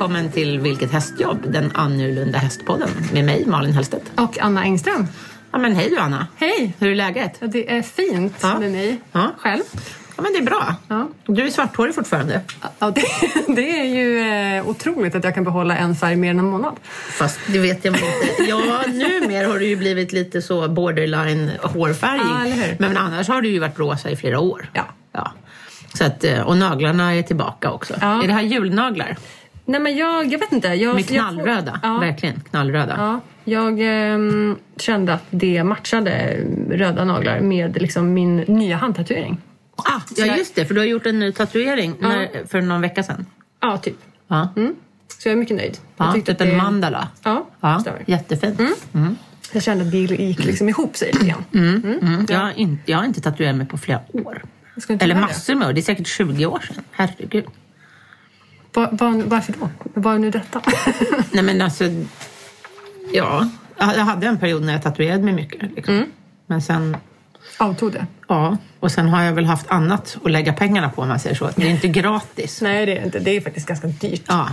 välkommen till Vilket hästjobb? Den annorlunda hästpodden med mig, Malin Hellstedt. Och Anna Engström. Ja, men hej Anna. Hej! Hur är läget? Ja, det är fint Ja. med mig. Ja. Själv? Ja, men det är bra. Ja. Du är svarthårig fortfarande. Ja, det, det är ju eh, otroligt att jag kan behålla en färg mer än en månad. Fast det vet jag inte. Ja, numera har du ju blivit lite så borderline hårfärgig. Ja? Men annars har du ju varit rosa i flera år. Ja. ja. Så att, eh, och naglarna är tillbaka också. Ja. Är det här julnaglar? Nej, men jag, jag vet inte. Jag, Med jag knallröda? ja, Verkligen knallröda. ja, jag ehm, kände att det matchade röda naglar med liksom, min nya handtatuering. Ah, ja, jag- just det. För du har gjort en ny tatuering när, för någon vecka sedan. Ja, typ. Ja, Så jag är mycket nöjd. ja jag tyckte typ att en det- mandala. Ja, Ja, jättefint. Jag kände att det gick liksom ihop sig lite grann. Mm. Jag, har inte, jag har inte tatuerat mig på flera år. Jag Eller det. massor med år. Det är säkert 20 år sedan. Herregud. Var, var, varför då? Vad är nu detta? Nej men alltså, ja. Jag hade en period när jag tatuerade mig mycket. Liksom. Mm. Men sen, Avtog det? ja. Och sen har jag väl haft annat att lägga pengarna på om man säger så. Det är inte gratis. Nej, det är inte. Det är faktiskt ganska dyrt. Ja.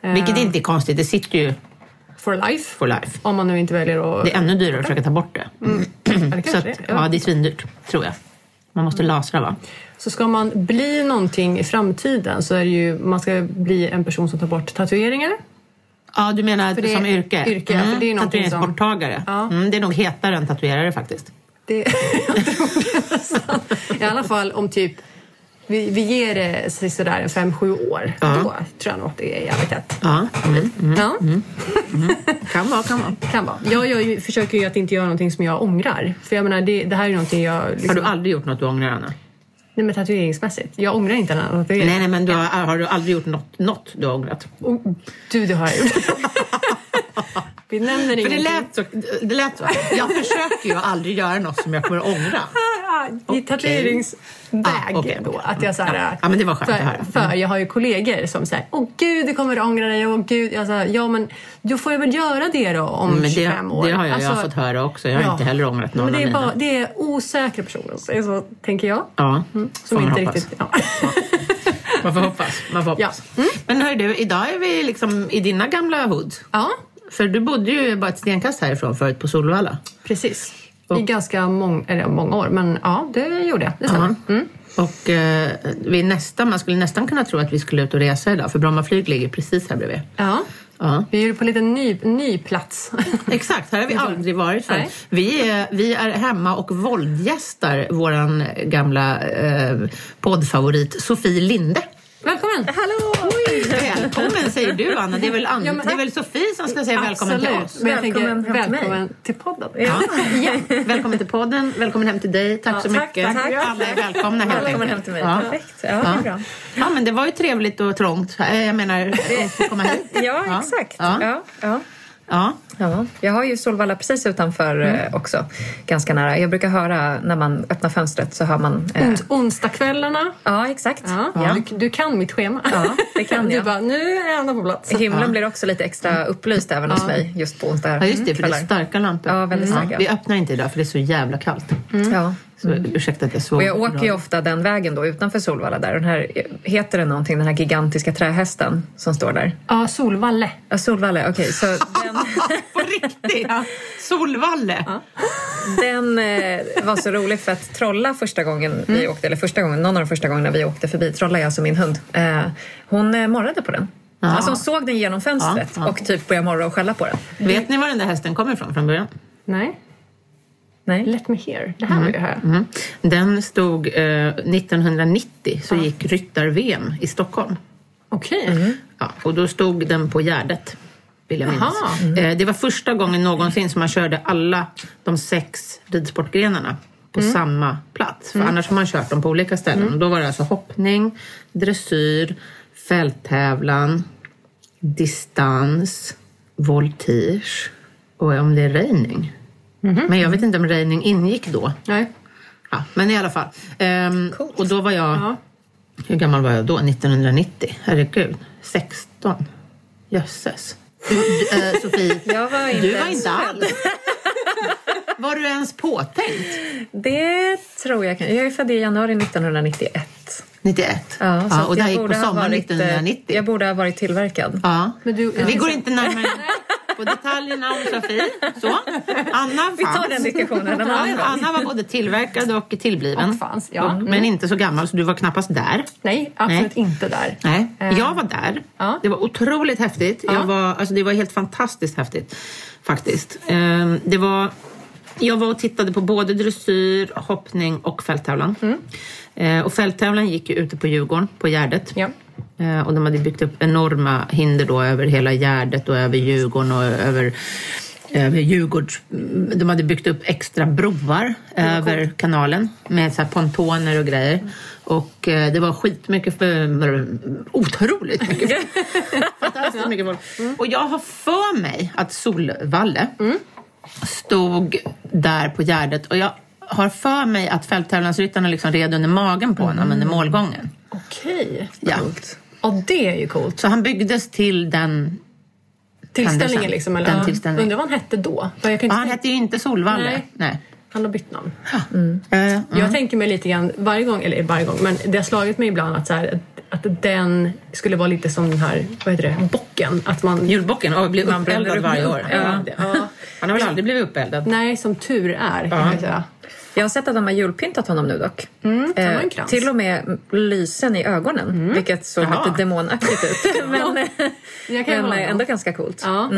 Vilket inte är konstigt. Det sitter ju For life. for life. Om man nu inte väljer att... Det är ännu dyrare att försöka ta bort det. Ja, det att, ja, det är svindyrt, tror jag. Man måste lasra va? Så ska man bli någonting i framtiden så är det ju... Man ska bli en person som tar bort tatueringar. Ja, du menar det som yrke? Mm. yrke, för det är någonting som- Tatueringsborttagare. Ja. Mm, det är nog hetare än tatuerare faktiskt. Det, jag tror det nästan. I alla fall om typ... Vi, vi ger det sig sådär en fem, sju år. Ja. Då tror jag nog att det är jävligt hett. Ja, mm. Ja, kan vara, kan vara. kan vara. Jag ju, försöker ju att inte göra någonting som jag ångrar. För jag menar, det, det här är någonting jag... Liksom, Har du aldrig gjort något du ångrar, Anna? Nej, men tatueringsmässigt. Jag ångrar inte en tatuering. Nej, nej, men du har, har du aldrig gjort något, något du har ångrat? Oh, du, det har jag gjort. Vi nämner För det ingenting. lät, så, det lät så. Jag försöker ju aldrig göra något som jag kommer ångra. I tatueringsväg Ah, okej. då. Att jag så här, Ja. Ja, men det var skönt för, höra. För jag har ju kollegor som säger Åh gud, du kommer att ångra dig. Åh gud. Jag sa, ja, men då får jag väl göra det då om Men det, 25 år. det har jag, jag har Alltså, fått höra också. Jag har ja. inte heller ångrat någon men det är, bara, det är osäkra personer, så, så tänker jag. Ja, Som får man inte hoppas. riktigt... Ja. Man får hoppas. Man får hoppas. Men hör du, idag är vi liksom i dina gamla hood. ja, För du bodde ju bara ett stenkast härifrån förut på Solvalla. precis. Och- I ganska mång, eller många år, men ja, det gjorde jag. Det stämmer. Mm. Och eh, vi nästan, man skulle nästan kunna tro att vi skulle ut och resa idag för Bromma flyg ligger precis här bredvid. Ja. Ja. Vi är ju på en liten ny, ny plats. Exakt, här har vi aldrig varit förut. Vi är, vi är hemma och våldgästar våran gamla eh, poddfavorit Sofie Linde. Välkommen! Hallå! Välkommen säger du Anna, det är väl, Ann, Ja, men- det är väl Sofie som ska säga välkommen till Absolut. oss. Men jag tänker, Välkommen hem till välkommen till podden. Ja. Välkommen till podden, välkommen hem till dig. Tack så tack, mycket. tack. Alla är välkomna helt Välkommen hem till mig. Ja. Perfekt. Ja, det är bra. Ja, men det var ju trevligt och trångt. Eh, Jag menar, att komma hit. Ja, exakt. Ja. Ja. Ja. Ja. Ja. Jag har ju Solvalla precis utanför eh, också, ganska nära. Jag brukar höra när man öppnar fönstret så hör man... Eh, Ons, onsdagskvällarna. ja, exakt. Ja. Ja. Du, du kan mitt schema. Ja, det kan Du jag. bara, nu är Anna på plats. Himlen blir också lite extra upplyst även hos mig just på onsdagar. Ja, just det, för det är starka lampor. Ja, väldigt starka. Vi öppnar inte idag för det är så jävla kallt. Ja. Så ursäkta att jag såg. Och jag åker ju ofta den vägen då utanför Solvalla där. Den här, heter det någonting, den här gigantiska trähästen som står där? Ja, Solvalle. Ja, Solvalla, okej. så den, Riktigt! Solvalle! Den eh, var så rolig för att Trolla första gången vi åkte, eller första gången, någon av de första gångerna vi åkte förbi, Trolla är alltså min hund, eh, hon eh, morrade på den. Alltså hon såg den genom fönstret Ja, ja. och typ började morra och skälla på den. Vet ni var den där hästen kommer ifrån från början? Nej, Nej. Let me hear. Det här vill jag höra. Mm. Den stod eh, 1990 så gick ryttar-VM i Stockholm. Okej. Ja, och då stod den på Gärdet. Vill jag minnas. Jaha. Eh, det var första gången någonsin som man körde alla de sex ridsportgrenarna på samma plats. För annars har man kört dem på olika ställen. Och då var det alltså hoppning, dressyr, fälttävlan, distans, voltige och om det är rejning. Men jag vet inte om rejning ingick då. Nej. Ja, men i alla fall. Ehm, Coolt. och då var jag... Ja. Hur gammal var jag då? 1990? Herregud. 16. Jösses. Eh, Sofie, Jag var inte du var inte alls... Var du ens påtänkt? Det tror jag. Jag är född i januari 1991. 91. Ja, så att och det här jag gick på sommaren varit, eh, 1990. Jag borde ha varit tillverkad. Ja. Men du- Vi går inte närmare på detaljerna om Sofie. Så. Anna fanns. Vi tar den diskussionen en annan Anna, Anna var både tillverkad och tillbliven. Och fanns, ja. Mm, Men inte så gammal så du var knappast där. Nej, absolut inte där. Nej, Eh, jag var där. Ja. Det var otroligt häftigt. Jag var, alltså det var helt fantastiskt häftigt faktiskt. Ehm, Det var, jag var och tittade på både dressyr, hoppning och fälttävlan. Mm. Eh, Och fälttävlan gick ju ute på Djurgården, på Gärdet. Ja. Eh, Och de hade byggt upp enorma hinder då över hela Gärdet och över Djurgården och över över Djurgårds... De hade byggt upp extra broar över kanalen med så pontoner och grejer. Och eh, det var skitmycket, för, otroligt mycket Fantastiskt mycket folk. Och jag har för mig att Solvalle stod där på Gärdet och jag har för mig att fälttävlansryttarna liksom red under magen på honom under målgången. Okej. Ja. Ja, det är ju coolt. Så han byggdes till den... Tillställningen liksom. Eller? Den Ja. tillställningen. Undrar vad han hette då? För jag kan inte Ja, han hette ju inte Solvalle. Nej. Nej. Han har bytt namn. Eh, Jag tänker mig lite grann varje gång, eller varje gång, men det har slagit mig ibland att, så här, att, att den skulle vara lite som den här, vad heter det, bocken. Att man... Julbocken och blir uppeldad upp- varje år. Ja. Ja. Ja. Han har väl aldrig blivit uppeldad? Nej, som tur är kan jag säga. Jag har sett att de har julpyntat honom nu dock. han har en Eh, till och med lysen i ögonen, vilket såg Jaha. lite demonaktigt ut. men Jag kan men eh, ändå ganska coolt. Ja.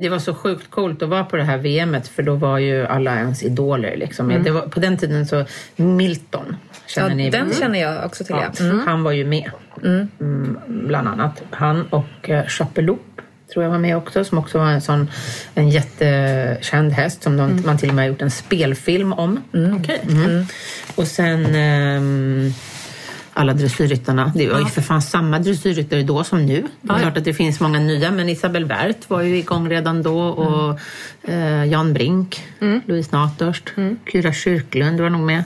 Det var så sjukt coolt att vara på det här VMet för då var ju alla ens idoler. Liksom. Det var, på den tiden så Milton, känner Ja, ni? den känner jag också till. Ja, Ja. Mm. Han var ju med, mm, bland annat. Han och eh, Chapeloup tror jag var med också, som också var en sån en jättekänd häst som de, man till och med har gjort en spelfilm om. Okej. Mm. Och sen ehm, alla dressyrryttarna. Det var ju för fan samma dressyrryttare då som nu. Det är klart att det finns många nya, men Isabel Wert var ju igång redan då och eh, Jan Brink, Louise Natörst, Kyra Kyrklund var nog med.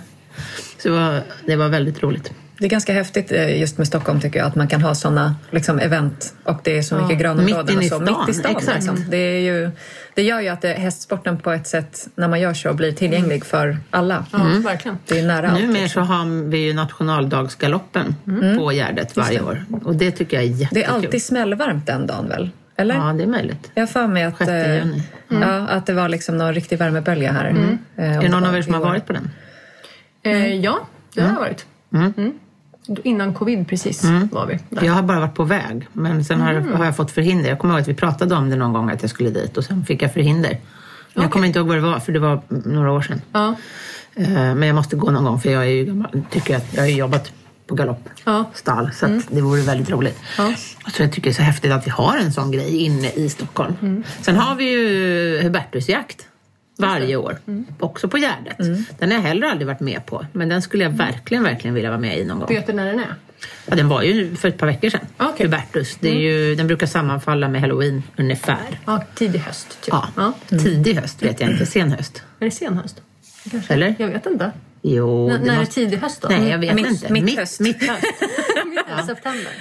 Så det var, det var väldigt roligt. Det är ganska häftigt eh, just med Stockholm tycker jag, att man kan ha såna liksom, event och det är så mycket granområden i och så. stan, Mitt i stan. exakt. Liksom. Det, är ju, det gör ju att det, hästsporten på ett sätt, när man gör så, blir tillgänglig för alla. Ja, verkligen. Det är nära allt. Numera liksom. så har vi ju nationaldagsgaloppen på Gärdet varje år. Och det tycker jag är jättekul. Det är alltid smällvarmt den dagen väl? Eller? Ja, det är möjligt. Jag har för mig att, 6 eh, juni. ja, att det var liksom någon riktig värmebölja här. Eh, Är det någon av er som har varit på den? Eh, ja, det har jag varit. Mm. Innan covid precis var vi där. Jag har bara varit på väg, men sen har, har jag fått förhinder. Jag kommer ihåg att vi pratade om det någon gång att jag skulle dit och sen fick jag förhinder. Men Jag kommer inte ihåg vad det var, för det var några år sedan. Ja. Eh, Men jag måste gå någon gång, för jag ju tycker att jag har jobbat på galoppstall, så att det vore väldigt roligt. Ja. Så jag tycker det är så häftigt att vi har en sån grej inne i Stockholm. Sen har vi ju Hubertusjakt varje år, också på Gärdet. Den har jag heller aldrig varit med på, men den skulle jag verkligen, verkligen vilja vara med i någon gång. Vet du när den är? Ja, den var ju för ett par veckor sedan. Okej. Hubertus. Det är ju, den brukar sammanfalla med halloween ungefär. Ja, tidig höst. Typ. Ja, Ja. Tidig höst vet jag inte, sen höst. Är det sen höst? Eller? Jag vet inte. Jo, N- när är måste... tidig höst då? Nej, jag vet Mitt- inte. mitt mitt, höst. mitt höst. ja. September.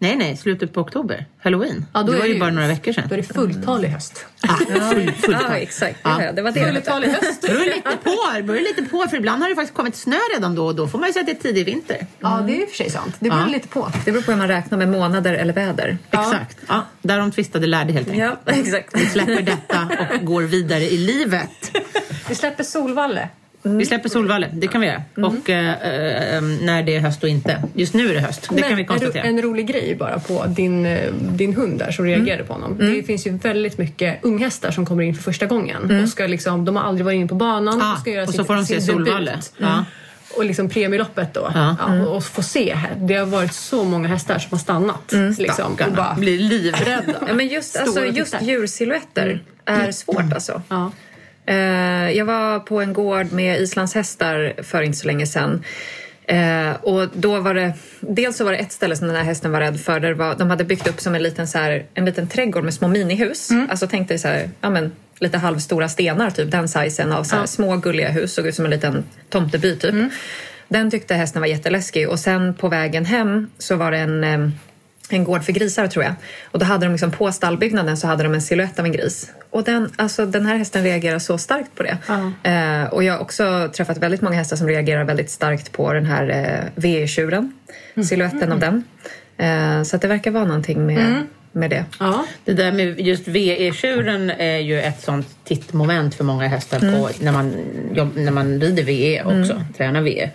Nej, nej, slutet på oktober. Halloween. Ja, då det är var ju bara några veckor sedan. Då är det fulltalig höst. Ah, full, full Ja, exakt. Ja. Ja. Det var det. Fulltalig höst. Det beror lite på, beror lite på, för ibland har det faktiskt kommit snö redan då och då får man ju säga att det är tidig vinter. Ja, det är i och för sig sant. Det beror Ja. lite på. Det beror på hur man räknar med månader eller väder. Exakt. Ja, där de tvistade lärde helt enkelt. Ja, exakt. Vi släpper detta och går vidare i livet. Vi släpper Solvalle. Vi släpper Solvalle, det kan vi göra. Och eh, eh, när det är höst och inte. Just nu är det höst, det kan vi konstatera. en rolig grej bara på din, eh, din hund där som reagerade på honom. Det finns ju väldigt mycket unghästar som kommer in för första gången. Och ska liksom, de har aldrig varit inne på banan Ja, och ska göra och sin, så får de se Solvalle. Ja. Och liksom premieloppet då. Ja. Ja, och, och få se. här. Det har varit så många hästar som har stannat. Liksom, och bara Blir livrädda. Ja, men just, alltså, just djursilhuetter är svårt alltså. Ja. Eh, jag var på en gård med islandshästar för inte så länge sedan. Eh, och då var det, dels så var det ett ställe som den här hästen var rädd för. Där var, de hade byggt upp som en liten, så här, en liten trädgård med små minihus. Alltså tänk dig så här, ja, men, lite halvstora stenar, typ den sizen av så här, små gulliga hus. Såg ut som en liten tomteby typ. Den tyckte hästen var jätteläskig och sen på vägen hem så var det en eh, en gård för grisar tror jag. Och då hade de liksom på stallbyggnaden så hade de en siluett av en gris. Och den, alltså, den här hästen reagerar så starkt på det. Eh, och jag har också träffat väldigt många hästar som reagerar väldigt starkt på den här eh, VE-tjuren. Siluetten av den. Eh, så att det verkar vara någonting med, med det. Ja. Det där med just VE-tjuren är ju ett sånt tittmoment för många hästar på, när, man, när man rider VE också, tränar VE.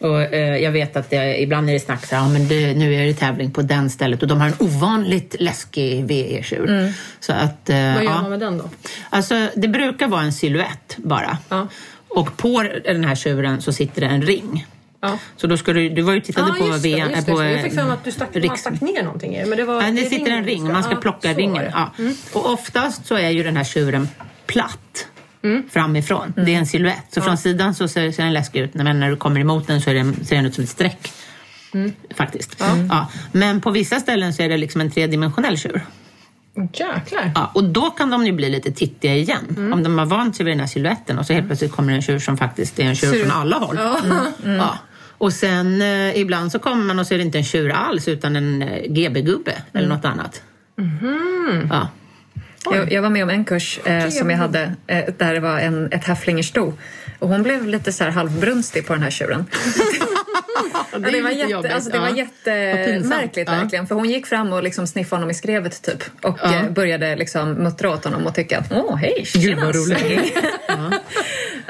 Och, eh, jag vet att det, ibland är det snack så här, ja, men det, nu är det tävling på den stället och de har en ovanligt läskig VE-tjur. Så att, eh, Vad gör ja. man med den då? Alltså, det brukar vara en siluett bara. Ja. Och på den här tjuren så sitter det en ring. Ja. Så då ska du, du var ju tittade på just det, VM, just det, på just det. Jag fick för mig att du stack, man Riks- stack ner någonting men det var Nej, det sitter en ring och man ska ja, plocka ringen. det. Mm. Ja. Och oftast så är ju den här tjuren platt Mm. framifrån. Det är en siluett. Så från sidan så ser, ser den läskig ut men när du kommer emot den så är den, ser den ut som ett streck. Mm. Faktiskt. Ja. Men på vissa ställen så är det liksom en tredimensionell tjur. Jäklar. Ja, och då kan de ju bli lite tittiga igen. Mm. Om de har vant sig vid den här siluetten och så helt plötsligt kommer en tjur som faktiskt är en tjur ut- från alla håll. Mm. Ja. Och sen eh, ibland så kommer man och så är det inte en tjur alls utan en eh, GB-gubbe eller Mm. något annat. Mhm. Ja. Jag, jag var med om en kurs eh, som jag hade eh, där det var en, ett häfflingersto. Och hon blev lite så här halvbrunstig på den här tjuren. det, Ja, det var, jätte, alltså, det var jättemärkligt Ja. verkligen. För hon gick fram och liksom sniffade honom i skrevet typ. Och Ja. eh, började liksom muttra åt honom och tycka att åh hej, Gud, vad tjena, roligt.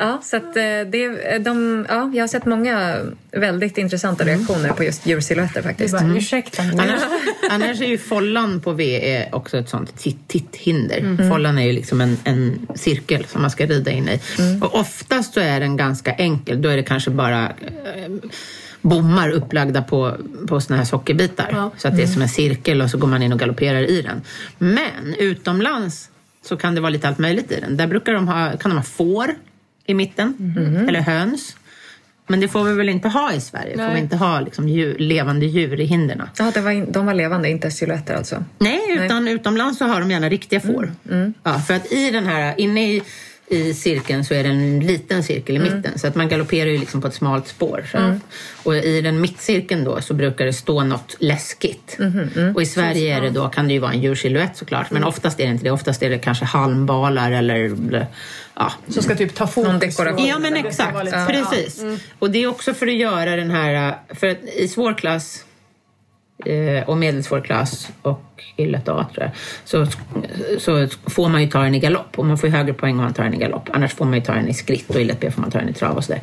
Sverige." ja, så att eh, det, de, ja, jag har sett många väldigt intressanta reaktioner på just djursilhuetter faktiskt. Bara, Ursäkta. men- Annars, annars är ju follan på V också ett sånt titt- titthinder. Mm. Follan är ju liksom en, en cirkel som man ska rida in i. Mm. Och oftast så är den ganska enkel. Då är det kanske bara eh, bommar upplagda på, på såna här sockerbitar. Ja. Så att det är som en cirkel och så går man in och galopperar i den. Men utomlands så kan det vara lite allt möjligt i den. Där brukar de ha, kan de ha får i mitten, Mhm. eller höns. Men det får vi väl inte ha i Sverige? Får Nej. vi inte ha liksom djur, levande djur i hindren? Ja, det var de var levande, inte silhuetter alltså. Nej, utan utomlands så har de gärna riktiga får. Ja, för att i den här, inne i, i cirkeln så är det en liten cirkel i mitten. Så att man galopperar ju liksom på ett smalt spår. Att- Och i den mittcirkeln då så brukar det stå något läskigt. Och i Sverige är det då, kan det ju vara en djursilhuett såklart. Men oftast är det inte det. Oftast är det kanske halmbalar eller ja, Som ska typ ta fokus. Dekoration. Ja men exakt, precis. Och det är också för att göra den här, för att i svår klass eh, och medelsvår klass och i lätt A tror jag, så, så får man ju ta den i galopp och man får högre poäng om man tar den i galopp. Annars får man ju ta den i skritt och i lätt B får man ta den i trav och sådär.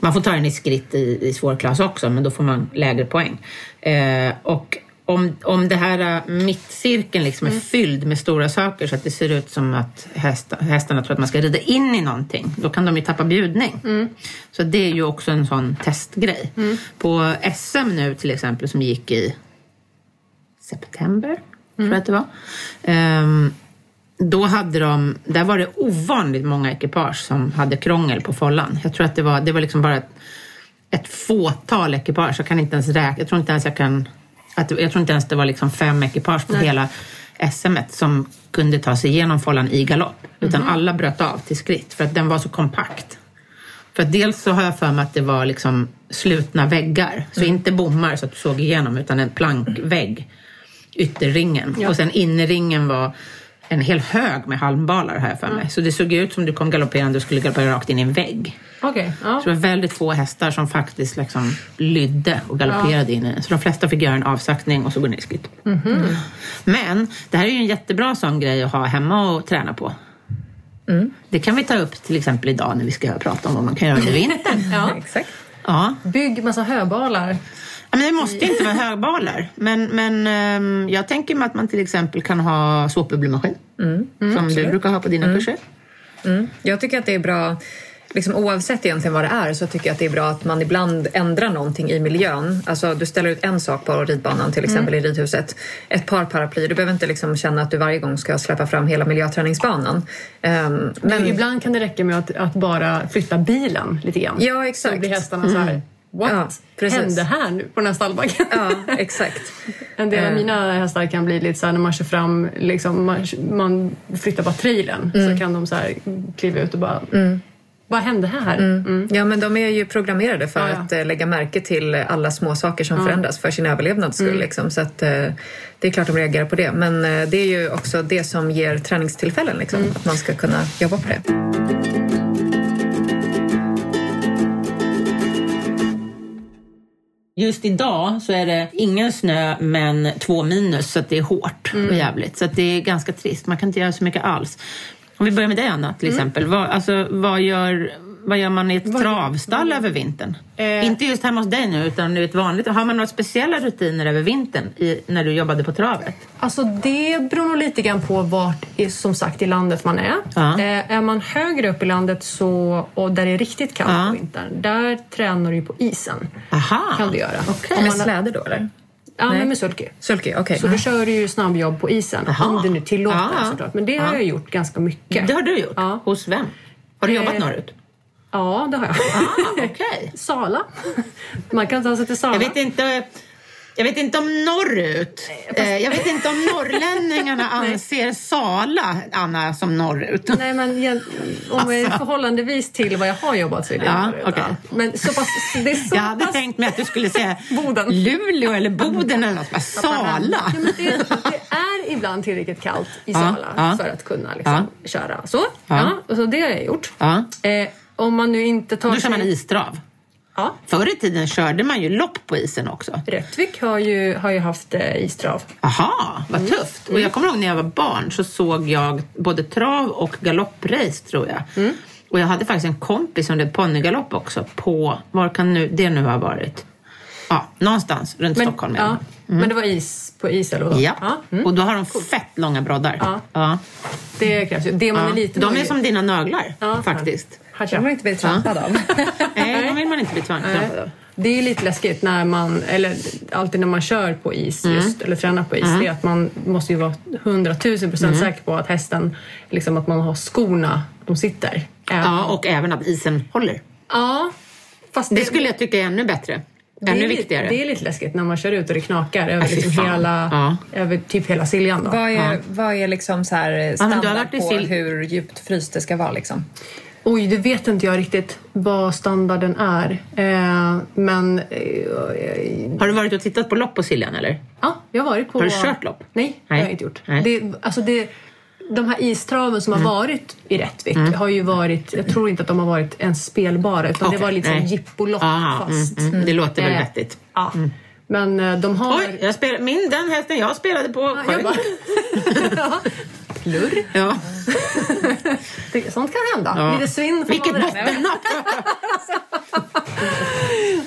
Man får ta den i skritt i, i svår klass också men då får man lägre poäng. Eh, och om, om det här äh, mittcirkeln liksom är fylld med stora saker så att det ser ut som att hästa, hästarna tror att man ska rida in i någonting, då kan de ju tappa bjudning. Så det är ju också en sån testgrej. På SM nu till exempel som gick i september, tror jag att det var. Ehm, då hade de, där var det ovanligt många ekipage som hade krångel på follan. Jag tror att det var, det var liksom bara ett, ett fåtal ekipage. Jag kan inte ens räkna, jag tror inte ens jag kan, att, jag tror inte ens det var liksom fem ekipage på hela SM som kunde ta sig igenom follan i galopp. Utan alla bröt av till skritt för att den var så kompakt. För att dels så har jag för mig att det var liksom slutna väggar. Så inte bommar så att du såg igenom utan en plankvägg. Ytterringen. Och sen innerringen var en hel hög med halmbalar jag för mig. Så det såg ut som du kom galopperande och skulle galoppera rakt in i en vägg. Okej. ja. Så det var väldigt få hästar som faktiskt liksom lydde och galopperade in i den. Så de flesta fick göra en avsaktning och så gå ner i skritt. Mhm. Men det här är ju en jättebra sån grej att ha hemma och träna på. Det kan vi ta upp till exempel idag när vi ska prata om vad man kan göra under vintern. Ja. Exakt. Ja. Bygg massa höbalar. Det måste inte vara högbalar. Men, men ehm, jag tänker mig att man till exempel kan ha såpbubblemaskin. som du brukar ha på dina kurser. Mm. Jag tycker att det är bra, liksom oavsett egentligen vad det är, så tycker jag att det är bra att man ibland ändrar någonting i miljön. Alltså du ställer ut en sak på ridbanan, till exempel i ridhuset. Ett par paraplyer. Du behöver inte liksom känna att du varje gång ska släppa fram hela miljöträningsbanan. Ehm, Men men ibland kan det räcka med att, att bara flytta bilen lite grann. Ja, exakt. Så blir hästarna så här, what Ja, hände här nu på den här stallbacken? ja, exakt. En del av Eh. mina hästar kan bli lite så här när man kör fram, liksom, man, man flyttar bara trailern Mm. så kan de så här kliva ut och bara vad hände här? Mm. Ja, men de är ju programmerade för Ja, ja. att eh, lägga märke till alla små saker som förändras för sin överlevnads skull. Liksom. Så att, eh, det är klart de reagerar på det. Men det är ju också det som ger träningstillfällen, liksom, att man ska kunna jobba på det. Just idag så är det ingen snö men två minus så att det är hårt och jävligt. Så att det är ganska trist. Man kan inte göra så mycket alls. Om vi börjar med dig Anna till exempel. Vad, alltså, vad, gör, vad gör man i ett travstall över vintern? Eh. Inte just hemma hos dig nu utan i ett vanligt. Har man några speciella rutiner över vintern i, när du jobbade på travet? Alltså det beror nog lite grann på vart som sagt i landet man är. Ja. Eh, är man högre upp i landet så, och där det är riktigt kallt Ja. på vintern, där tränar du ju på isen. Aha! Kan du göra. Okej. Om Med man- släder då, eller? Ja, Nej. men med sulky. Sulky, okej. Så då kör du ju snabbjobb på isen. Jaha. Om det nu tillåter Ja. såklart. Men det har Ja. jag gjort ganska mycket. Det har du gjort? Hos vem? Har du jobbat Eh, norrut? Ja, det har jag. Ah, okej. Sala. Man kan ta sig till Sala. Jag vet inte... Jag vet inte om norrut. Eh, Jag vet inte om norrlänningarna anser Sala, Anna, som norrut. Nej, men jag, om jag är förhållandevis till vad jag har jobbat så är det Ja, norrut, okej. Men så pass, det är så Jag hade pass tänkt mig att du skulle säga Boden. Luleå eller Boden eller något. Sala. Ja, men det, det är ibland tillräckligt kallt i Ja, Sala ja. för att kunna liksom, köra. Så, ja. så det har jag gjort. Ja. Eh, om man nu inte tar Då kör man istrav. Ja. Förr i tiden körde man ju lopp på isen också. Rättvik har ju, har ju haft eh, istrav. Aha, vad tufft. Och jag kommer ihåg när jag var barn så såg jag både trav och galopprace tror jag. Och jag hade faktiskt en kompis som red ponnygalopp också på, var kan nu, det nu ha varit? Ja, någonstans runt Stockholm. ja, Ja. men det var is på is eller vadå? Ja, mm. och då har de fett långa broddar. Ja. Ja. Det krävs ju. Det man Ja. är lite De är som dina naglar Ja, faktiskt. Här De har inte blivit trampad av. Nej, de vill man inte bli tvångstrampad av. Det är lite läskigt när man, eller alltid när man kör på is Mm. just, eller tränar på is, det är att man måste ju vara hundratusen procent Mm. säker på att hästen, liksom att man har skorna, de sitter. Även- Ja, och även att isen håller. ja fast Det skulle jag tycka är ännu bättre. det är Ännu lite- viktigare. Det är lite läskigt när man kör ut och det knakar över Ja, fy liksom hela, Ja. över typ hela Siljan. Då. Vad är, vad är liksom så här du standard i på Sil- hur djupt fryst det ska vara? Liksom? Oj, det vet inte jag riktigt vad standarden är. Eh, men eh, Har du varit och tittat på lopp på Siljan eller? Ja, jag har varit på... Har du kört lopp? Nej, det Nej. har jag inte gjort. Nej. Det, alltså det, de här istraven som Mm. har varit i Rättvik har ju varit... Jag tror inte att de har varit ens spelbara utan Okej, det var lite som jippolopp Ah, fast. mm, mm. Det låter väl Eh, vettigt. Ja. Men eh, de har... Oj, jag spel, min, den hästen jag spelade på Ja, jag bara... ja. Plurr. Ja. Sånt kan hända. Ja. Lite svinn får Vilket bottennapp!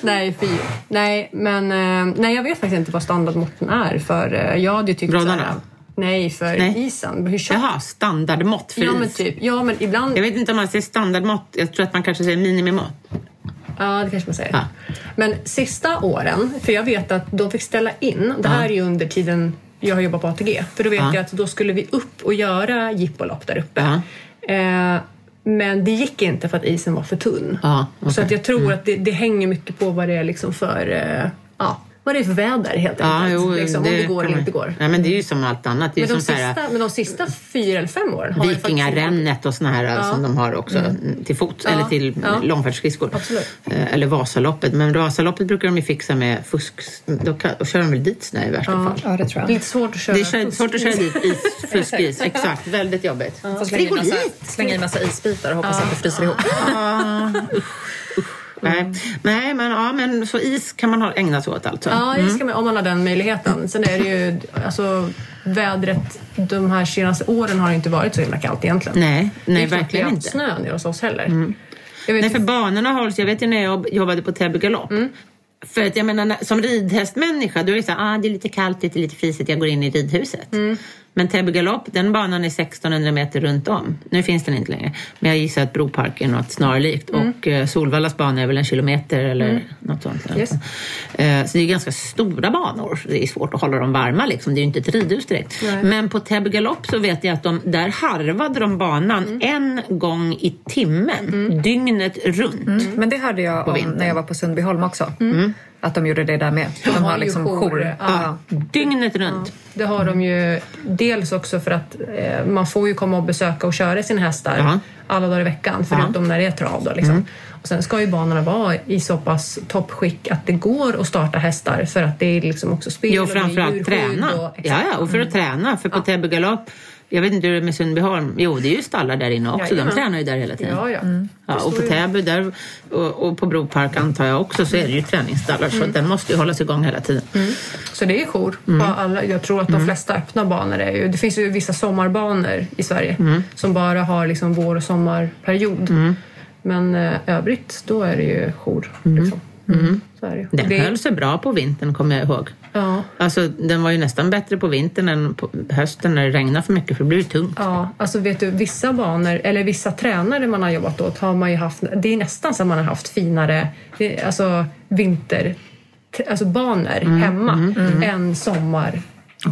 Nej, fy. Nej, men eh, nej, jag vet faktiskt inte vad standardmåtten är för eh, jag hade ju tyckt Broddarna? såhär- Nej, för Nej. isen. Hur Jaha, standardmått för Ja, men is. typ. Ja, men ibland... Jag vet inte om man säger standardmått. Jag tror att man kanske säger minimimått. Ja, det kanske man säger. Ja. Men sista åren, för jag vet att de fick ställa in, det här är ju under tiden jag har jobbat på ATG, för då vet Ja. jag att då skulle vi upp och göra jippolopp där uppe. Ja. Eh, men det gick inte för att isen var för tunn. Ja, Så att jag tror att det, det hänger mycket på vad det är liksom för, eh, ja, vad det är för väder helt Ja, enkelt. jo, liksom, om det går eller inte går. Ja, men det är ju som allt annat. Det är Men de, så här, sista, men de sista fyra eller fem åren har jag Vikingarännet och såna här som de har också mm, till fots Ja, eller till ja. långfärdsskridskor. Eh, Eller Vasaloppet. Men Vasaloppet brukar de ju fixa med fusk. Då, kan, då kör de väl dit snö i värsta fall. Ja, det tror Det är jag. lite svårt att köra Det är svårt att köra dit is, fuskis. Exakt, väldigt jobbigt. Får slänga i, slänga i massa isbitar och hoppas att det fryser ihop. Nej, nej men, ja, men så is kan man ägna sig åt alltså. Ja, det ska man, om man har den möjligheten. Sen är det ju, alltså vädret de här senaste åren har inte varit så himla kallt egentligen. Nej, Det är nej verkligen inte. haft snö nere hos oss heller. Vet Nej, för banorna hålls, jag vet ju när jag jobbade på Täby galopp. För att jag menar, som ridhästmänniska då är det så här, ah, det är lite kallt, det är lite frisigt, jag går in i ridhuset. Men Täby galopp, den banan är 1600 meter runt om. Nu finns den inte längre. Men jag gissar att Broparken är något snarlikt. Och eh, Solvallas bana är väl en kilometer eller något sånt. Yes. Eh, så det är ganska stora banor. Det är svårt att hålla dem varma liksom. Det är ju inte ett ridhus direkt. Nej. Men på Täby galopp så vet jag att de, där harvade de banan Mm. en gång i timmen. Dygnet runt. Men det hörde jag om när jag var på Sundbyholm också. Att de gjorde det där med. De, har liksom jour, jour. ja. Dygnet runt. Det har de ju dels också för att eh, man får ju komma och besöka och köra sina hästar Ja. alla dagar i veckan förutom när det är trav. Då, liksom. Och sen ska ju banorna vara i så pass toppskick att det går att starta hästar för att det är liksom också spel Jo, framförallt träna. Och, ja, exakt. ja, och för att träna. För på Täby galopp, jag vet inte hur det är med Sundbyholm. Jo, det är ju stallar där inne också. Jajamän. De tränar ju där hela tiden. Ja, ja. Ja, Det och på Täby där, och, och på Bropark antar jag också så är det ju träningsstallar så att den måste ju hållas igång hela tiden. Så det är jour Mm. på alla. Jag tror att de flesta öppna banor är ju... Det finns ju vissa sommarbanor i Sverige Mm. som bara har liksom vår och sommarperiod. Men eh, övrigt, då är det ju jour. Liksom. Ju. Den Det- höll sig bra på vintern kommer jag ihåg. Ja. Alltså den var ju nästan bättre på vintern än på hösten när det regnade för mycket för det blir tungt. Ja, alltså vet du, vissa banor, eller vissa tränare man har jobbat åt har man ju haft, det är nästan som man har haft finare det- alltså vinter, alltså banor hemma än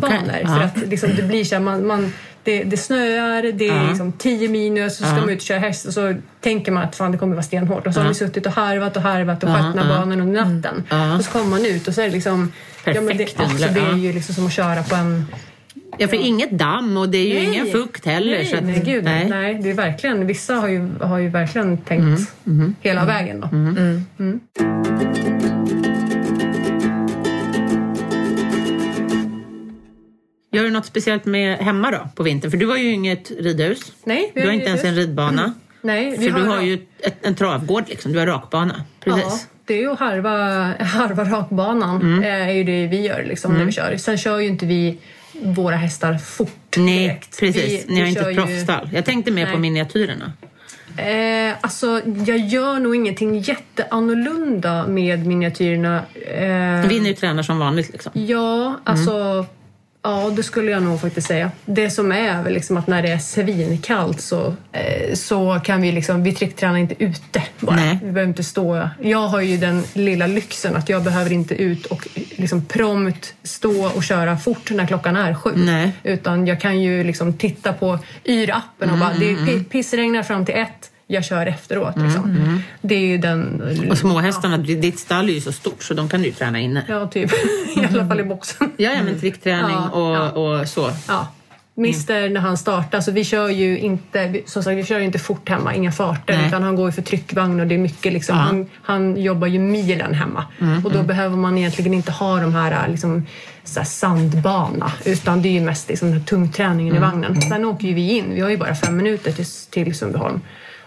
sommarbanor. Okej, För att liksom, det blir så här, man, man, det, det snöar, det är liksom 10 minus och så ska man ut och köra häst och så tänker man att fan, det kommer vara stenhårt. Och så har vi suttit och harvat och harvat och skött den banan under natten. Ja. Och så kommer man ut och så är det liksom... ja, men det, Perfekt alltså, det är ju liksom som att köra på en Ja, för inget damm och det är ju Nej. ingen fukt heller. Nej, så att, nej, gud, nej. nej. Det är verkligen, vissa har ju, har ju verkligen tänkt Mm, hela vägen. Då. Gör du något speciellt med hemma då på vintern? För du har ju inget ridhus. Nej, vi Du har ju inte ens en ridbana. Nej, vi För du har ju ett, en travgård liksom. Du har rakbana. Ja, Precis. det är ju harva, harva rakbanan Mm. eh, är ju det vi gör liksom, när vi kör. Sen kör ju inte vi våra hästar fort Nej, direkt. precis. Vi, Ni har inte ett ju- proffsstall. Jag tänkte mer på Nej. miniatyrerna. Eh, alltså, jag gör nog ingenting jätteannorlunda med miniatyrerna. Eh, Vi nu tränar som vanligt liksom. Ja, alltså... Ja, det skulle jag nog faktiskt säga. Det som är väl liksom att när det är svinkallt så, eh, så kan vi liksom... Vi tricktränar inte ute bara. Nej. Vi behöver inte stå... Jag har ju den lilla lyxen att jag behöver inte ut och liksom prompt stå och köra fort när klockan är sju. Nej. Utan jag kan ju liksom titta på Yr-appen och bara det pi- pissregnar fram till ett. Jag kör efteråt. Liksom. Det är ju den... Och småhästarna, ditt stall är ju så stort så de kan du ju träna inne. Ja, typ. I alla fall i boxen. Ja, ja men trickträning Ja, och, ja. och så. Ja. Mister när han startar, så vi kör ju inte, som sagt, vi kör ju inte fort hemma, inga farter, Nej. utan han går ju för tryckvagn och det är mycket liksom, Ja. Mm, han, han jobbar ju milen hemma. och då behöver man egentligen inte ha de här, liksom, så här sandbana, utan det är ju mest liksom, den här tungträningen Mm, i vagnen. Sen åker ju vi in, vi har ju bara fem minuter till, till Sundbyholm.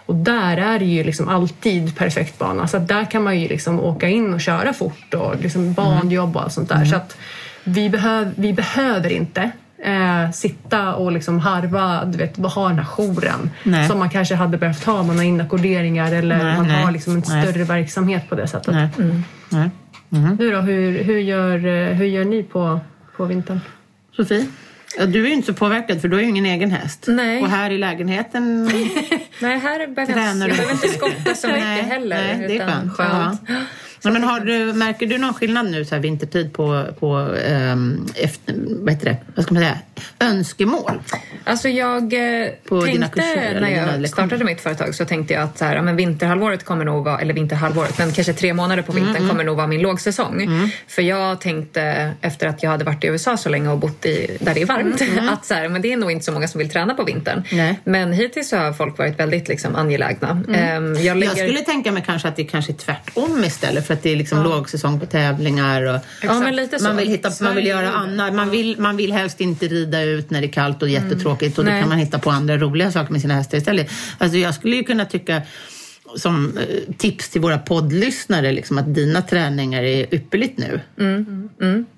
Och där är det ju liksom alltid perfekt bana. Så att där kan man ju liksom åka in och köra fort och liksom banjobb och allt sånt där. Mm. Så att vi, behöv, vi behöver inte eh, sitta och liksom harva, du vet, ha den här jouren Nej. som man kanske hade behövt ha. Man har inackorderingar eller Nej, man nej, har liksom en större verksamhet på det sättet. Nej. Nej. Nu då, hur, hur, gör, eh, hur gör ni på, på vintern? Sofie? Ja, du är ju inte så påverkad för du har ju ingen egen häst. Nej. Och här i lägenheten Nej, här behöver jag, behöver inte skotta så mycket Nej, heller. nej, det är utan skönt. Ja. Ja, men har du, märker du någon skillnad nu så här vintertid på, på um, efter, vad heter det, vad ska man säga, önskemål? Alltså jag eh, På tänkte när jag startade mitt företag så tänkte jag att så här, ja, men vinterhalvåret kommer nog vara, eller vinterhalvåret, men kanske tre månader på vintern Mm, kommer nog vara min lågsäsong. För jag tänkte efter att jag hade varit i USA så länge och bott i, där det är varmt att så här, men det är nog inte så många som vill träna på vintern. Nej. Men hittills så har folk varit väldigt liksom, angelägna. Ehm, jag, lägger... Jag skulle tänka mig kanske att det kanske är tvärtom istället för att det är liksom lågsäsong på tävlingar och Ja, man vill, hitta, man vill göra annat. Man vill, man vill helst inte rida ut när det är kallt och jättetråkigt och då Nej. kan man hitta på andra roliga saker med sina hästar istället. Alltså jag skulle ju kunna tycka som eh, tips till våra poddlyssnare liksom, att dina träningar är ypperligt nu.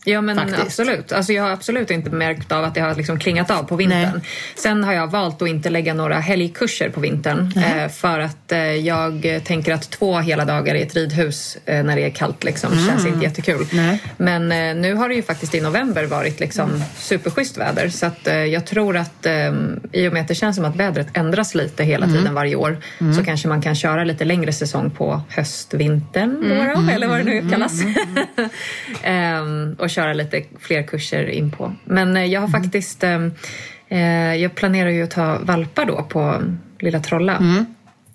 Ja men Faktiskt. absolut. Alltså, jag har absolut inte märkt av att det har liksom klingat av på vintern. Nej. Sen har jag valt att inte lägga några helgkurser på vintern. Eh, för att eh, jag tänker att två hela dagar i ett ridhus eh, när det är kallt liksom, känns inte jättekul. Mm. Nej. Men eh, nu har det ju faktiskt i november varit liksom, superschysst väder. Så att, eh, jag tror att eh, i och med att det känns som att vädret ändras lite hela Mm. tiden varje år så kanske man kan köra lite längre säsong på höstvintern då, Mm. då, eller vad det nu kallas. Ehm, och köra lite fler kurser in på. Men eh, jag har Mm. faktiskt... ehm, eh, jag planerar ju att ta valpar då på Lilla Trolla. Mm.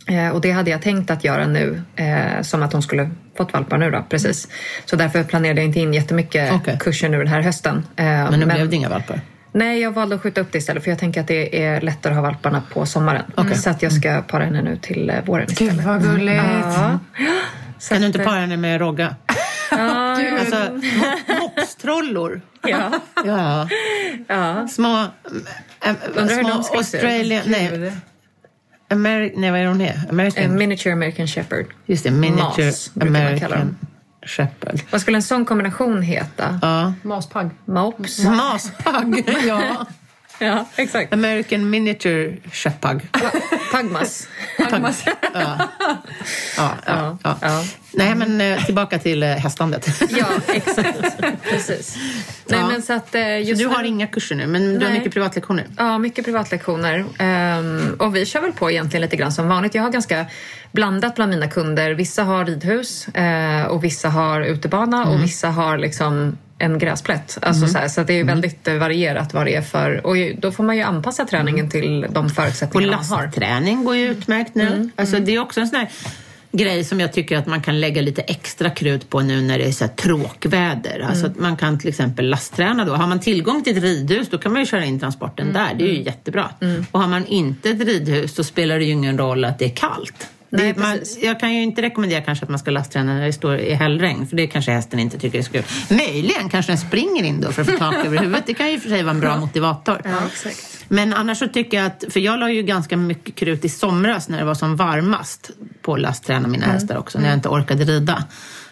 Eh, och det hade jag tänkt att göra nu, eh, som att hon skulle fått valpar nu då, precis. Så därför planerade jag inte in jättemycket Okej. kurser nu den här hösten. Eh, Men nu blev det inga valpar. Nej, jag valde att skjuta upp det istället för jag tänker att det är lättare att ha valparna på sommaren. Så att jag ska para henne nu till eh, våren istället. Gud vad gulligt. Ja. Så Kan du inte eh, para henne med Rogga? Ja, Alltså, mo- mopstrollor. ja, Ja. ja. Små... Äh, Undrar hur små de ska se. Australian... Nej, Ameri- nej, vad är hon är? American... En miniature American shepherd. Just det, miniature Mas, American Shepherd. Vad skulle en sån kombination heta? Ja. Maspagg. Mops? Maspagg. ja. Ja, exakt. American Miniature Shepherd. Pagmas. Ja. Ja, ja, ja. Ja. Nej, men eh, tillbaka till eh, hästandet. Ja, exakt. Precis. Nej, Ja. men så att, eh, Så just du nu- har inga kurser nu, men du har Nej. mycket privatlektioner? Ja, mycket privatlektioner. Ehm, och vi kör väl på egentligen lite grann som vanligt. Jag har ganska blandat bland mina kunder. Vissa har ridhus eh, och vissa har utebana och vissa har liksom en gräsplätt. Alltså så här, så det är väldigt eh, varierat vad det är för... Och då får man ju anpassa träningen till de Och förutsättningarna man har. lastträning går ju utmärkt nu. Alltså, det är också en sån här grej som jag tycker att man kan lägga lite extra krut på nu när det är så här tråkväder. Alltså att man kan till exempel lastträna då. Har man tillgång till ett ridhus då kan man ju köra in transporten där. Det är ju jättebra. Och har man inte ett ridhus så spelar det ju ingen roll att det är kallt. Nej, det, man, jag kan ju inte rekommendera kanske att man ska lastträna när det står i hällregn för det kanske hästen inte tycker är så kul. Möjligen kanske den springer in då för att få tak över huvudet. Det kan ju för sig vara en bra motivator. Ja. Men annars så tycker jag att, för jag la ju ganska mycket krut i somras när det var som varmast på att lastträna mina hästar också, när jag inte orkade rida.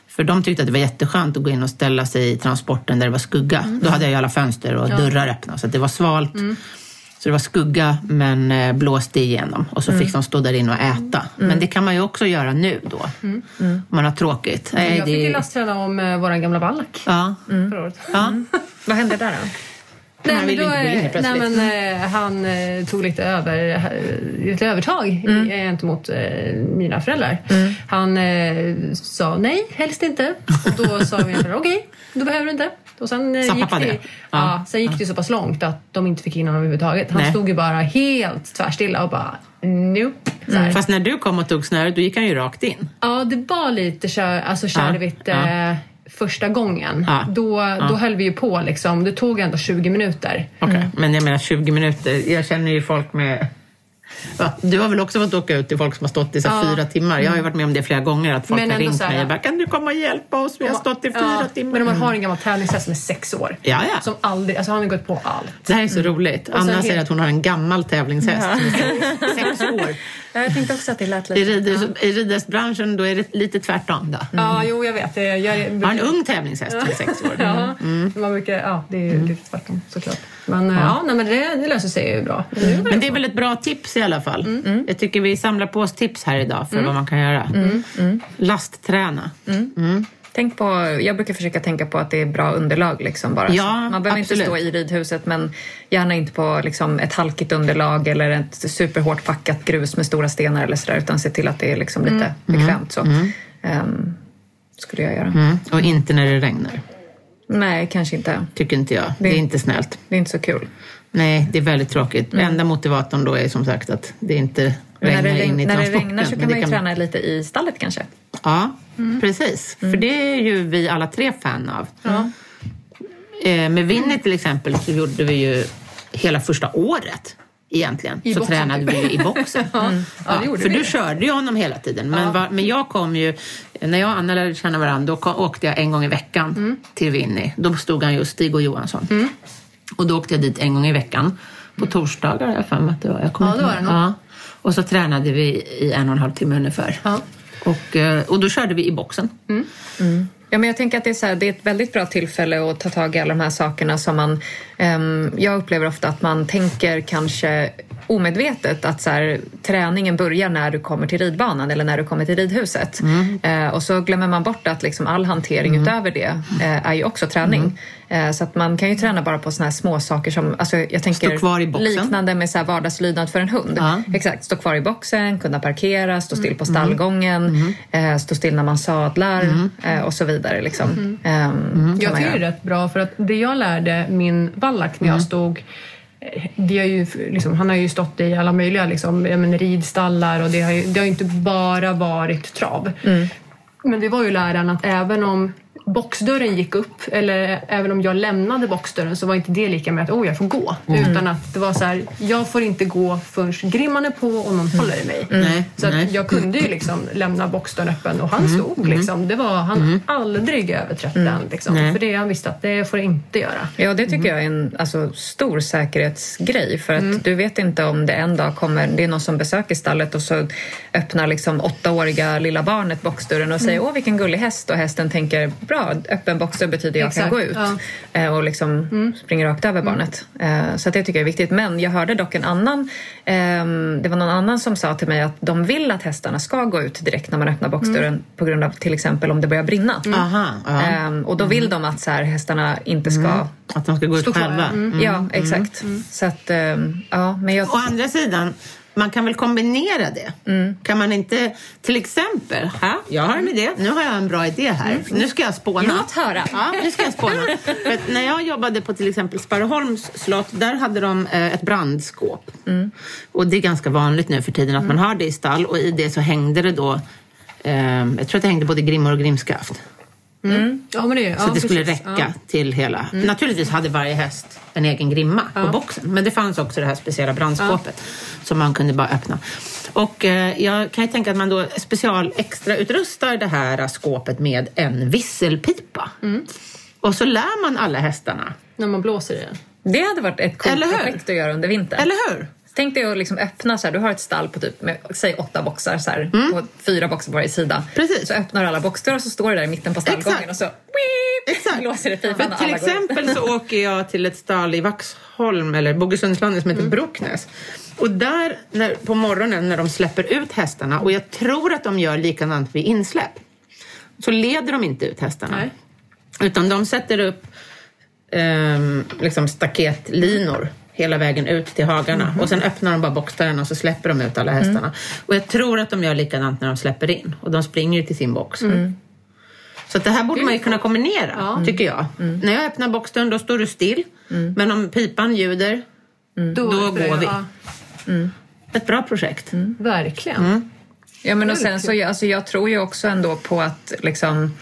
För de tyckte att det var jätteskönt att gå in och ställa sig i transporten där det var skugga. Då hade jag ju alla fönster och dörrar öppna så att det var svalt. Så det var skugga men eh, blåste igenom och så fick de stå där inne och äta. Men det kan man ju också göra nu då. Om man har tråkigt. Nej, Jag fick ju det... lastträna om uh, vår gamla vallack Ja. förra året. ja. Vad hände där då? Han men då, eh, nej, men, eh, han eh, tog lite, över, eh, lite övertag mm. gentemot eh, mina föräldrar. Mm. Han eh, sa nej, helst inte. Och då sa mina föräldrar okej, då behöver du inte. Och sen, eh, Sa gick pappa det, det? Ja, Ja. sen gick det så pass långt att de inte fick in honom överhuvudtaget. Han Nej. stod ju bara helt tvärstilla och bara nope. Här. Fast när du kom och tog snöret, då gick han ju rakt in. Ja, det var lite kör, alltså kärvitt Ja, eh, första gången. Ja, Då, då höll vi ju på liksom. Det tog ändå 20 minuter. Okej, men jag menar 20 minuter. Jag känner ju folk med... Va? Du har väl också fått åka ut till folk som har stått i så Ja. fyra timmar? Jag har ju varit med om det flera gånger, att folk Men har ringt här- mig och bara “Kan du komma och hjälpa oss? Vi har stått i fyra Ja, timmar”. Men om man har en gammal tävlingshäst som är sex år. Ja, ja. Som aldrig, alltså han har gått på allt. Det här är så roligt. sen Anna helt- säger att hon har en gammal tävlingshäst som är sex, sex år. Jag tänkte också att det lät I, lite... ridhus, I ridhästbranschen då är det lite tvärtom. Då. Ja, jo jag vet. Det, jag, Jag har en ung tävlingshäst är sex år. Ja, man brukar, ja, det är ju lite tvärtom såklart. Men ja, ja nej, men det, det löser sig ju bra. Men det är väl ett bra tips i alla fall. Mm. Jag tycker vi samlar på oss tips här idag för vad man kan göra. Mm. Lastträna. Tänk på, jag brukar försöka tänka på att det är bra underlag. Liksom bara. Ja, Man behöver absolut. inte stå i ridhuset men gärna inte på liksom, ett halkigt underlag eller ett superhårt packat grus med stora stenar eller sådär utan se till att det är liksom lite bekvämt. Så. Ehm, skulle jag göra. Mm. Och inte när det regnar. Nej, kanske inte. Tycker inte jag. Det är inte snällt. Det är inte så kul. Nej, det är väldigt tråkigt. Enda motivatorn då är som sagt att det inte Men när regnar det, in i när det regnar så kan man ju träna lite i stallet kanske. Ja, precis. För det är ju vi alla tre fan av. Eh, med Winnie till exempel så gjorde vi ju hela första året egentligen. I så boxen, tränade vi i boxen. Mm. Ja, för vi. du körde ju honom hela tiden. Men, va, men jag kom ju, när jag och Anna lärde känna varandra, då kom, åkte jag en gång i veckan Mm. till Winnie. Då stod han just Stig och Johansson. Och då åkte jag dit en gång i veckan. På torsdagar har jag för mig att det var. Jag Ja, det var det nog. Och så tränade vi i en och en halv timme ungefär. Ja. Och, eh, och då körde vi i boxen. Ja, men jag tänker att det är, så här, det är ett väldigt bra tillfälle att ta tag i alla de här sakerna som man... ehm, jag upplever ofta att man tänker kanske omedvetet att så här, träningen börjar när du kommer till ridbanan eller när du kommer till ridhuset. Eh, och så glömmer man bort att liksom all hantering utöver det eh, är ju också träning. Eh, så att man kan ju träna bara på såna här små saker som, alltså jag tänker kvar i boxen. liknande med så här vardagslydnad för en hund. Ja. Exakt, stå kvar i boxen, kunna parkera, stå still på stallgången, eh, stå still när man sadlar eh, och så vidare. Liksom. Ehm, Jag tycker det är rätt bra för att det jag lärde min vallack när jag stod eh, vi har ju, liksom, han har ju stått i alla möjliga liksom, men, ridstallar och det har ju det har inte bara varit trav. Men det var ju läran att även om boxdörren gick upp eller även om jag lämnade boxdörren så var inte det lika med att oh, jag får gå. Utan att det var så här, jag får inte gå förrän grimman är på och någon håller i mig. Nej, Så att jag kunde ju liksom lämna boxdörren öppen och han stod liksom. Det var, han aldrig överträtt den. Liksom. För det han visste att det får jag inte göra. Ja, det tycker jag är en alltså, stor säkerhetsgrej. För att du vet inte om det en dag kommer, det är någon som besöker stallet och så öppnar liksom åttaåriga lilla barnet boxdörren och säger åh vilken gullig häst och hästen tänker bra, öppen boxdörr betyder jag kan Exakt, gå ut ja. Eh, och liksom springer rakt över barnet. Eh, Så att det tycker jag är viktigt. Men jag hörde dock en annan, ehm, det var någon annan som sa till mig att de vill att hästarna ska gå ut direkt när man öppnar boxdörren på grund av till exempel om det börjar brinna. Aha, ja. Ehm, och då vill de att så här, hästarna inte ska Att de ska gå ut själva. mm. Ja, exakt. Så att, ehm, ja, men jag... Å andra sidan, man kan väl kombinera det? Kan man inte, till exempel, ha, jag har en idé, nu har jag en bra idé här. Nu ska jag spåna. Låt höra. Ja, nu ska jag spåna. När jag jobbade på till exempel Sparreholms slott, där hade de eh, ett brandskåp. Och det är ganska vanligt nu för tiden att man har det i stall och i det så hängde det då, eh, jag tror att det hängde både grimmor och grimskaft. Ja, men det, Så ja, det skulle precis. räcka till hela. Naturligtvis hade varje häst en egen grimma på boxen. Men det fanns också det här speciella brandskåpet som man kunde bara öppna. Och eh, jag kan ju tänka att man då special extra utrustar det här skåpet med en visselpipa. Och så lär man alla hästarna. När man blåser i den. Det hade varit ett coolt projekt att göra under vintern. Eller hur? Tänk dig att liksom öppna så här, du har ett stall på typ, med, säg åtta boxar så här, och fyra boxar på varje sida. Mm. Precis. Så öppnar du alla boxdörrar och så står det där i mitten på stallgången Exakt. och så weep, Exakt. blåser det pipan till alla går exempel så åker jag till ett stall i Vaxholm eller Bogesundslandet som heter Broknäs. Och där när, på morgonen när de släpper ut hästarna och jag tror att de gör likadant vid insläpp så leder de inte ut hästarna. Nej. Utan de sätter upp ehm, liksom staketlinor hela vägen ut till hagarna. Och sen öppnar de bara boxdörrarna och så släpper de ut alla hästarna. Och jag tror att de gör likadant när de släpper in. Och de springer ju till sin box. Så att det här borde man ju kunna kombinera, tycker jag. När jag öppnar boxdörren då står du still, men om pipan ljuder, Då går vi. Ja, ett bra projekt. verkligen. Ja, men och sen så, alltså, jag tror ju också ändå på att liksom,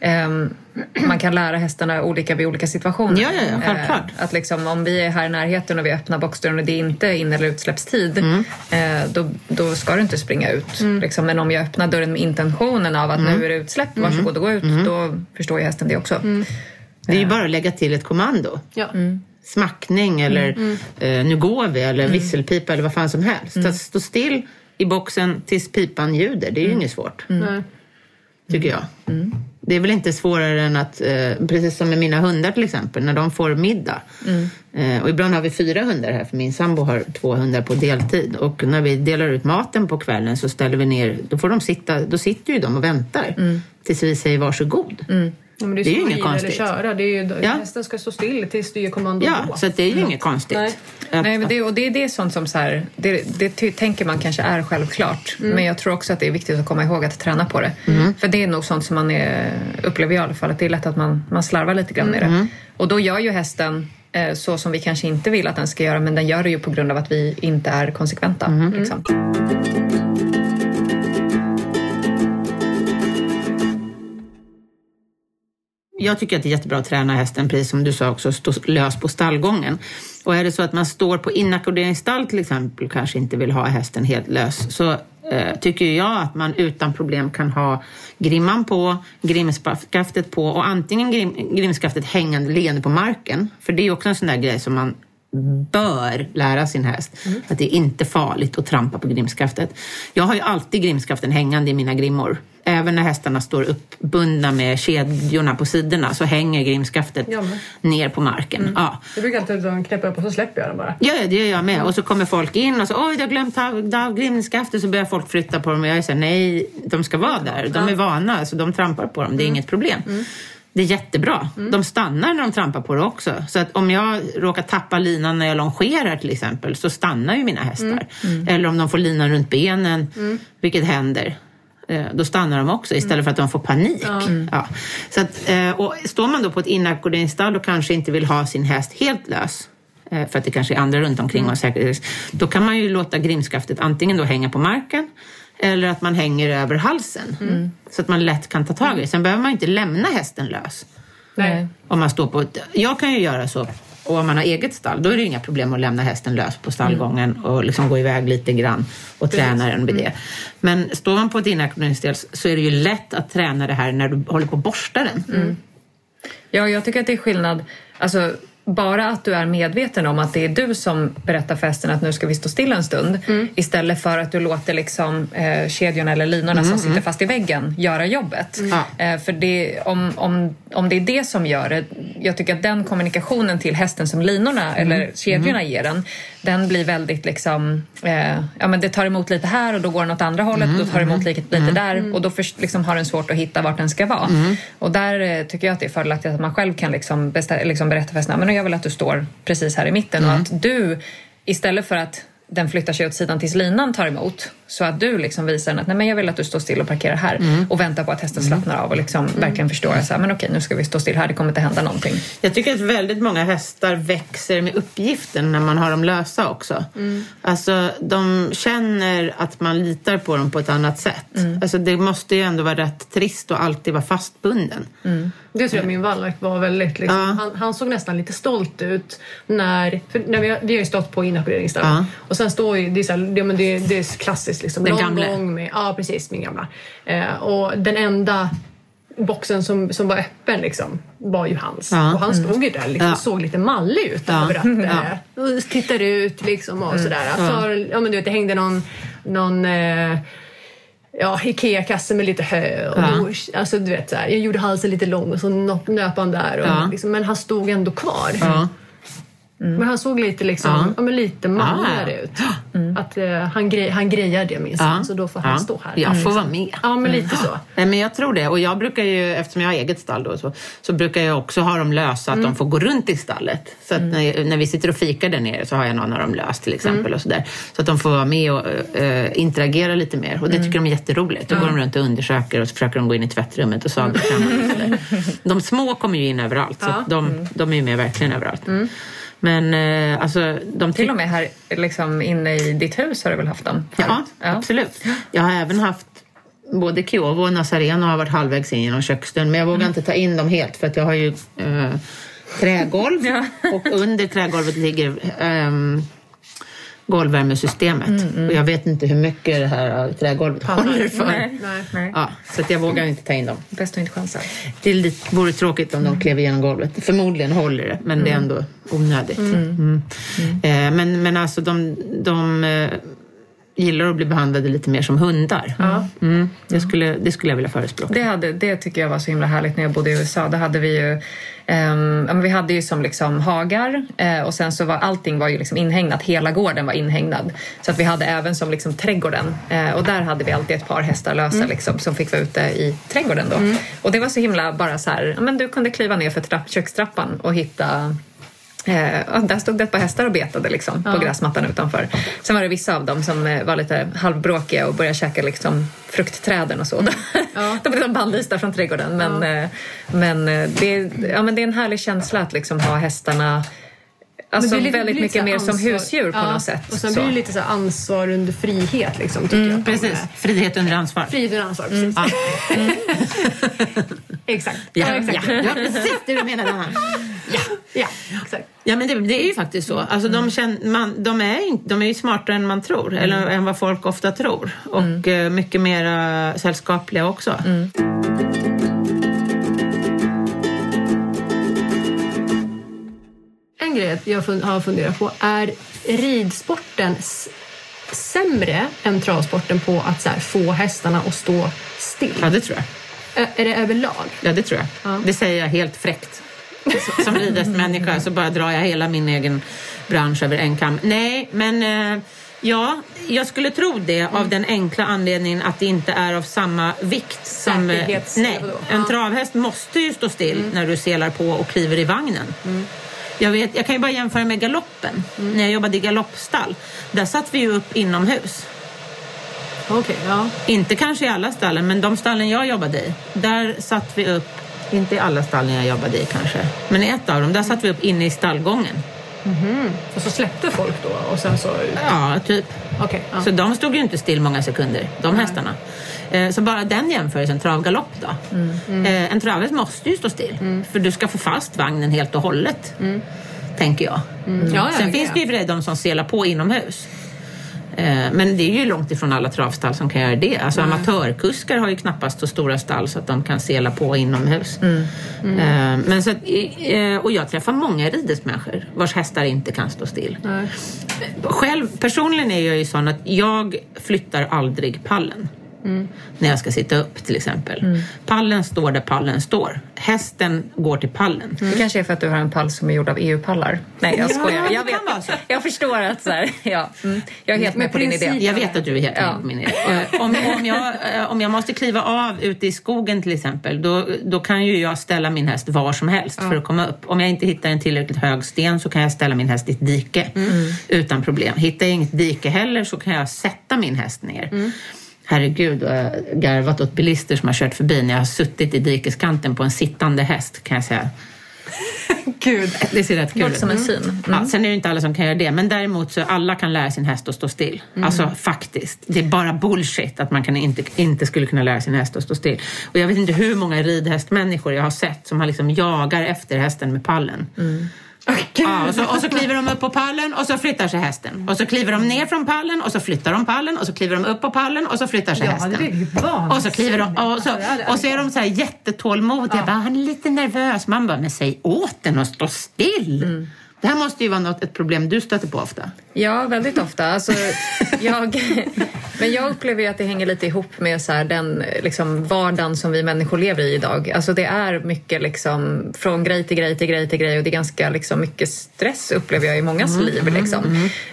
ehm, man kan lära hästarna olika vid olika situationer. Ja, ja, ja, självklart. Eh, att liksom, om vi är här i närheten och vi öppnar boxdörren och det är inte in eller utsläppstid, Mm. eh, då, då ska du inte springa ut. Liksom. Men om jag öppnar dörren med intentionen av att Mm. nu är det utsläpp, varsågod och gå ut, då förstår ju hästen det också. Det är ju bara att lägga till ett kommando. Ja. Smackning eller eh, nu går vi eller visselpipa eller vad fan som helst. Att stå still i boxen tills pipan ljuder, det är ju inget svårt. Tycker jag. Det är väl inte svårare än att, eh, precis som med mina hundar till exempel, när de får middag. Eh, och ibland har vi fyra hundar här, för min sambo har två hundar på deltid. Och när vi delar ut maten på kvällen så ställer vi ner, då får de sitta, då sitter ju de och väntar tills vi säger varsågod. Ja, det är, Det är ju inget konstigt. Köra. Det är ju, Ja. Hästen ska stå still tills du ger kommando Ja, då. så det är ju inget konstigt. Nej. Att- Nej, men det, och det, det är sånt som så här, det, det tänker man kanske är självklart. Men jag tror också att det är viktigt att komma ihåg att träna på det. För det är nog sånt som man är, upplever jag i alla fall, att det är lätt att man, man slarvar lite grann med det. Och då gör ju hästen eh, så som vi kanske inte vill att den ska göra men den gör det ju på grund av att vi inte är konsekventa. Liksom. Jag tycker att det är jättebra att träna hästen, precis som du sa också, stå lös på stallgången. Och är det så att man står på inackorderingsstall till exempel och kanske inte vill ha hästen helt lös så eh, tycker jag att man utan problem kan ha grimman på, grimskaftet på och antingen grim, grimskaftet hängande leende på marken. För det är också en sån där grej som man bör lära sin häst att det är inte farligt att trampa på grimskaftet. Jag har ju alltid grimskaften hängande i mina grimmor. Även när hästarna står uppbundna med kedjorna på sidorna så hänger grimskaftet Ja, ner på marken. Ja. Jag brukar alltid knäppa upp och så släpper jag den bara. Ja, det gör jag med. Och så kommer folk in och så oj, jag har glömt av grimskaftet. Så börjar folk flytta på dem och jag säger nej, de ska vara där. De är vana, så de trampar på dem. Det är inget problem. Det är jättebra. De stannar när de trampar på det också. Så att om jag råkar tappa linan när jag longerar till exempel så stannar ju mina hästar. Eller om de får linan runt benen, vilket händer. eh, Då stannar de också istället för att de får panik. Ja. Så att, eh, och står man då på ett inackorderingsstall och kanske inte vill ha sin häst helt lös eh, för att det kanske är andra runt omkring och säkerhets... Då kan man ju låta grimskaftet antingen då hänga på marken eller att man hänger över halsen så att man lätt kan ta tag i det. Sen behöver man inte lämna hästen lös. Nej. Om man står på jag kan ju göra så. Och om man har eget stall, då är det inga problem att lämna hästen lös på stallgången och liksom gå iväg lite grann och träna den med det. Men står man på ett inackorderingsställ så är det ju lätt att träna det här när du håller på att borsta den. Ja, jag tycker att det är skillnad. Alltså, bara att du är medveten om att det är du som berättar för hästen att nu ska vi stå still en stund istället för att du låter liksom, eh, kedjorna eller linorna som sitter fast i väggen göra jobbet. Ja. Eh, för det, om, om, om det är det som gör det, jag tycker att den kommunikationen till hästen som linorna eller kedjorna ger den, den blir väldigt liksom, eh, ja men det tar emot lite här och då går den åt andra hållet och då tar det emot lite, lite där och då först, liksom, har den svårt att hitta vart den ska vara. Och där eh, tycker jag att det är fördelaktigt att man själv kan liksom, liksom berätta för hästen, jag vill att du står precis här i mitten och att du istället för att den flyttar sig åt sidan tills linan tar emot. Så att du liksom visar den att Nej, men jag vill att du står still och parkerar här och väntar på att hästen slappnar av och liksom verkligen förstår att men okej, nu ska vi stå still här, det kommer inte hända någonting. Jag tycker att väldigt många hästar växer med uppgiften när man har dem lösa också. Alltså, de känner att man litar på dem på ett annat sätt. Alltså, det måste ju ändå vara rätt trist att alltid vara fastbunden. Det tror jag min Wallach var väldigt. Liksom. Ja. Han, han såg nästan lite stolt ut när, när vi, har, vi har ju stått på inackorderingsstall Ja. och sen står ju, det är, så här, det, men det, det är klassiskt liksom. Den gamla? Med, ja precis, min gamla. Eh, och den enda boxen som, som var öppen liksom, var ju hans. Ja. Och han stod ju där liksom, Ja. såg lite mallig ut Ja. över ratten. Och tittar ut liksom och sådär. För, ja, men du vet, det hängde någon, någon eh, ja, Ikea-kasse med lite hö. Och Ja. då, alltså, du vet, så här, jag gjorde halsen lite lång och så nöp han där. Och, Ja. liksom, men han stod ändå kvar. Ja. Men han såg lite, liksom, Ja. ja. men lite malligare Ja. ut. Att eh, han, grej, han grejar det minsann, så då får han Ja. stå här. Jag får vara med. Ja, men lite så. Nej, men jag tror det. Och jag brukar ju, eftersom jag har eget stall då, så, så brukar jag också ha dem lösa att de får gå runt i stallet. Så att när, när vi sitter och fikar där nere så har jag någon av dem löst till exempel. Och så, där. så att de får vara med och äh, interagera lite mer. Och det tycker de är jätteroligt. Då går de runt och undersöker och så försöker de gå in i tvättrummet och så där. De små kommer ju in överallt. Så Ja. de, de är ju med verkligen överallt. Men eh, alltså, de Till och med här liksom, inne i ditt hus har du väl haft dem? förut? Ja, absolut. Jag har även haft både Kiovo och Nazareno har varit halvvägs in genom köksdörren men jag vågar inte ta in dem helt för att jag har ju eh, trägolv Ja. och under trägolvet ligger ehm, golvvärmesystemet. Och jag vet inte hur mycket det här trägolvet håller för. Nej. Nej. Nej. Ja, så att jag vågar inte ta in dem. Bäst att inte chansa. Det är lite, vore tråkigt om de klev igenom golvet. Förmodligen håller det, men det är ändå onödigt. Mm. Eh, men, men alltså de, de eh, gillar att bli behandlade lite mer som hundar. Mm. Det, skulle, det skulle jag vilja förespråka. Det, hade, det tycker jag var så himla härligt när jag bodde i USA. Då hade vi ju, ja, men vi hade ju som liksom hagar eh, och sen så var allting var ju liksom inhägnat. Hela gården var inhägnad. Så att vi hade även som liksom trädgården eh, och där hade vi alltid ett par hästar lösa liksom, som fick vara ute i trädgården då. Och det var så himla bara så här, ja, men du kunde kliva ner för trapp, kökstrappan och hitta Eh, ja, där stod det ett par hästar och betade liksom, på gräsmattan utanför. Sen var det vissa av dem som eh, var lite halvbråkiga och började käka liksom, fruktträden och så. Ja. De blev liksom bannlysta från trädgården. Men, eh, men, eh, det, är- ja, men det är en härlig känsla att liksom, ha hästarna alltså, Men det är lite- väldigt det blir mycket lite mer som ansvar. husdjur på Ja, något sätt. Och sen Så. blir det lite så ansvar under frihet. Liksom, tycker jag. att de Precis, är. frihet under ansvar. Frihet under ansvar, precis. Ja. Exakt. Ja, Ja, ja, exakt. ja, precis det du menade Anna. Ja. Ja, exakt. Ja, men det, det är ju faktiskt så. Alltså, de, känner, man, de, är, inte- de är ju smartare än man tror, eller än vad folk ofta tror. Och eh, mycket mer sällskapliga också. En grej jag har funderat på är ridsporten sämre än travsporten på att så här, få hästarna att stå still? Ja, det tror jag. Är det överlag? Ja, det tror jag. Ja. Det säger jag helt fräckt. Som ridhästmänniska så bara drar jag hela min egen bransch över en kam. Nej, men eh, ja, jag skulle tro det av den enkla anledningen att det inte är av samma vikt som... eh, Nej, en travhäst måste ju stå still när du selar på och kliver i vagnen. Jag, vet, jag kan ju bara jämföra med galoppen. När jag jobbade i galoppstall, där satt vi ju upp inomhus. Okej, ja. Inte kanske i alla stallen, men de stallen jag jobbade i, där satt vi upp, inte i alla stallen jag jobbade i kanske, men i ett av dem, där satt vi upp inne i stallgången. Och så släppte folk då och sen så... Ja, typ. Okej. ja. Så de stod ju inte still många sekunder, de hästarna. Eh, Så bara den jämförelsen, travgalopp då. Eh, En travhäst måste ju stå still, för du ska få fast vagnen helt och hållet. Tänker jag. Ja, ja, Sen det finns är. det ju för dig de som selar på inomhus. Eh, Men det är ju långt ifrån alla travstall som kan göra det. Alltså amatörkuskar har ju knappast så stora stall så att de kan sela på inomhus. Eh, Men så att, eh, och jag träffar många ridhästmänniskor vars hästar inte kan stå still. Nej. Själv, personligen är jag ju sån att jag flyttar aldrig pallen. När jag ska sitta upp till exempel. Pallen står där pallen står. Hästen går till pallen. Det kanske är för att du har en pall som är gjord av EU-pallar. Nej, jag Ja, skojar. det Jag, så. jag förstår att så här, ja, mm, jag är helt med på din idé. Jag vet att du är helt Ja. med på min idé. Eh, Om, om, jag, eh, om jag måste kliva av ute i skogen till exempel, då, då kan ju jag ställa min häst var som helst för att komma upp. Om jag inte hittar en tillräckligt hög sten så kan jag ställa min häst i ett dike utan problem. Hittar jag inget dike heller så kan jag sätta min häst ner. Herregud, vad jag har garvat åt bilister som har kört förbi när jag har suttit i dikeskanten på en sittande häst kan jag säga. Gud. Det ser rätt kul ut. som en syn. Mm. Ja, sen är det inte alla som kan göra det, men däremot så alla kan lära sin häst att stå still. Alltså faktiskt. Det är bara bullshit att man kan inte, inte skulle kunna lära sin häst att stå still. Och jag vet inte hur många ridhästmänniskor jag har sett som har liksom jagar efter hästen med pallen. Ja, och, så, och så kliver de upp på pallen och så flyttar sig hästen. Och så kliver de ner från pallen och så flyttar de pallen och så kliver de upp på pallen och så flyttar sig Ja, hästen. det är ju vansinnigt. Och så kliver de och så, och så är de så här jättetålmodiga. Bara, han är lite nervös. Man bara, men säg åt den att stå still. Det här måste ju vara något, ett problem du stöter på ofta. Ja, väldigt ofta. Alltså, jag, men jag upplever ju att det hänger lite ihop med så här, den liksom, vardagen som vi människor lever i idag. Alltså, det är mycket liksom, från grej till grej till grej till grej och det är ganska liksom, mycket stress upplever jag i mångas liv. Liksom.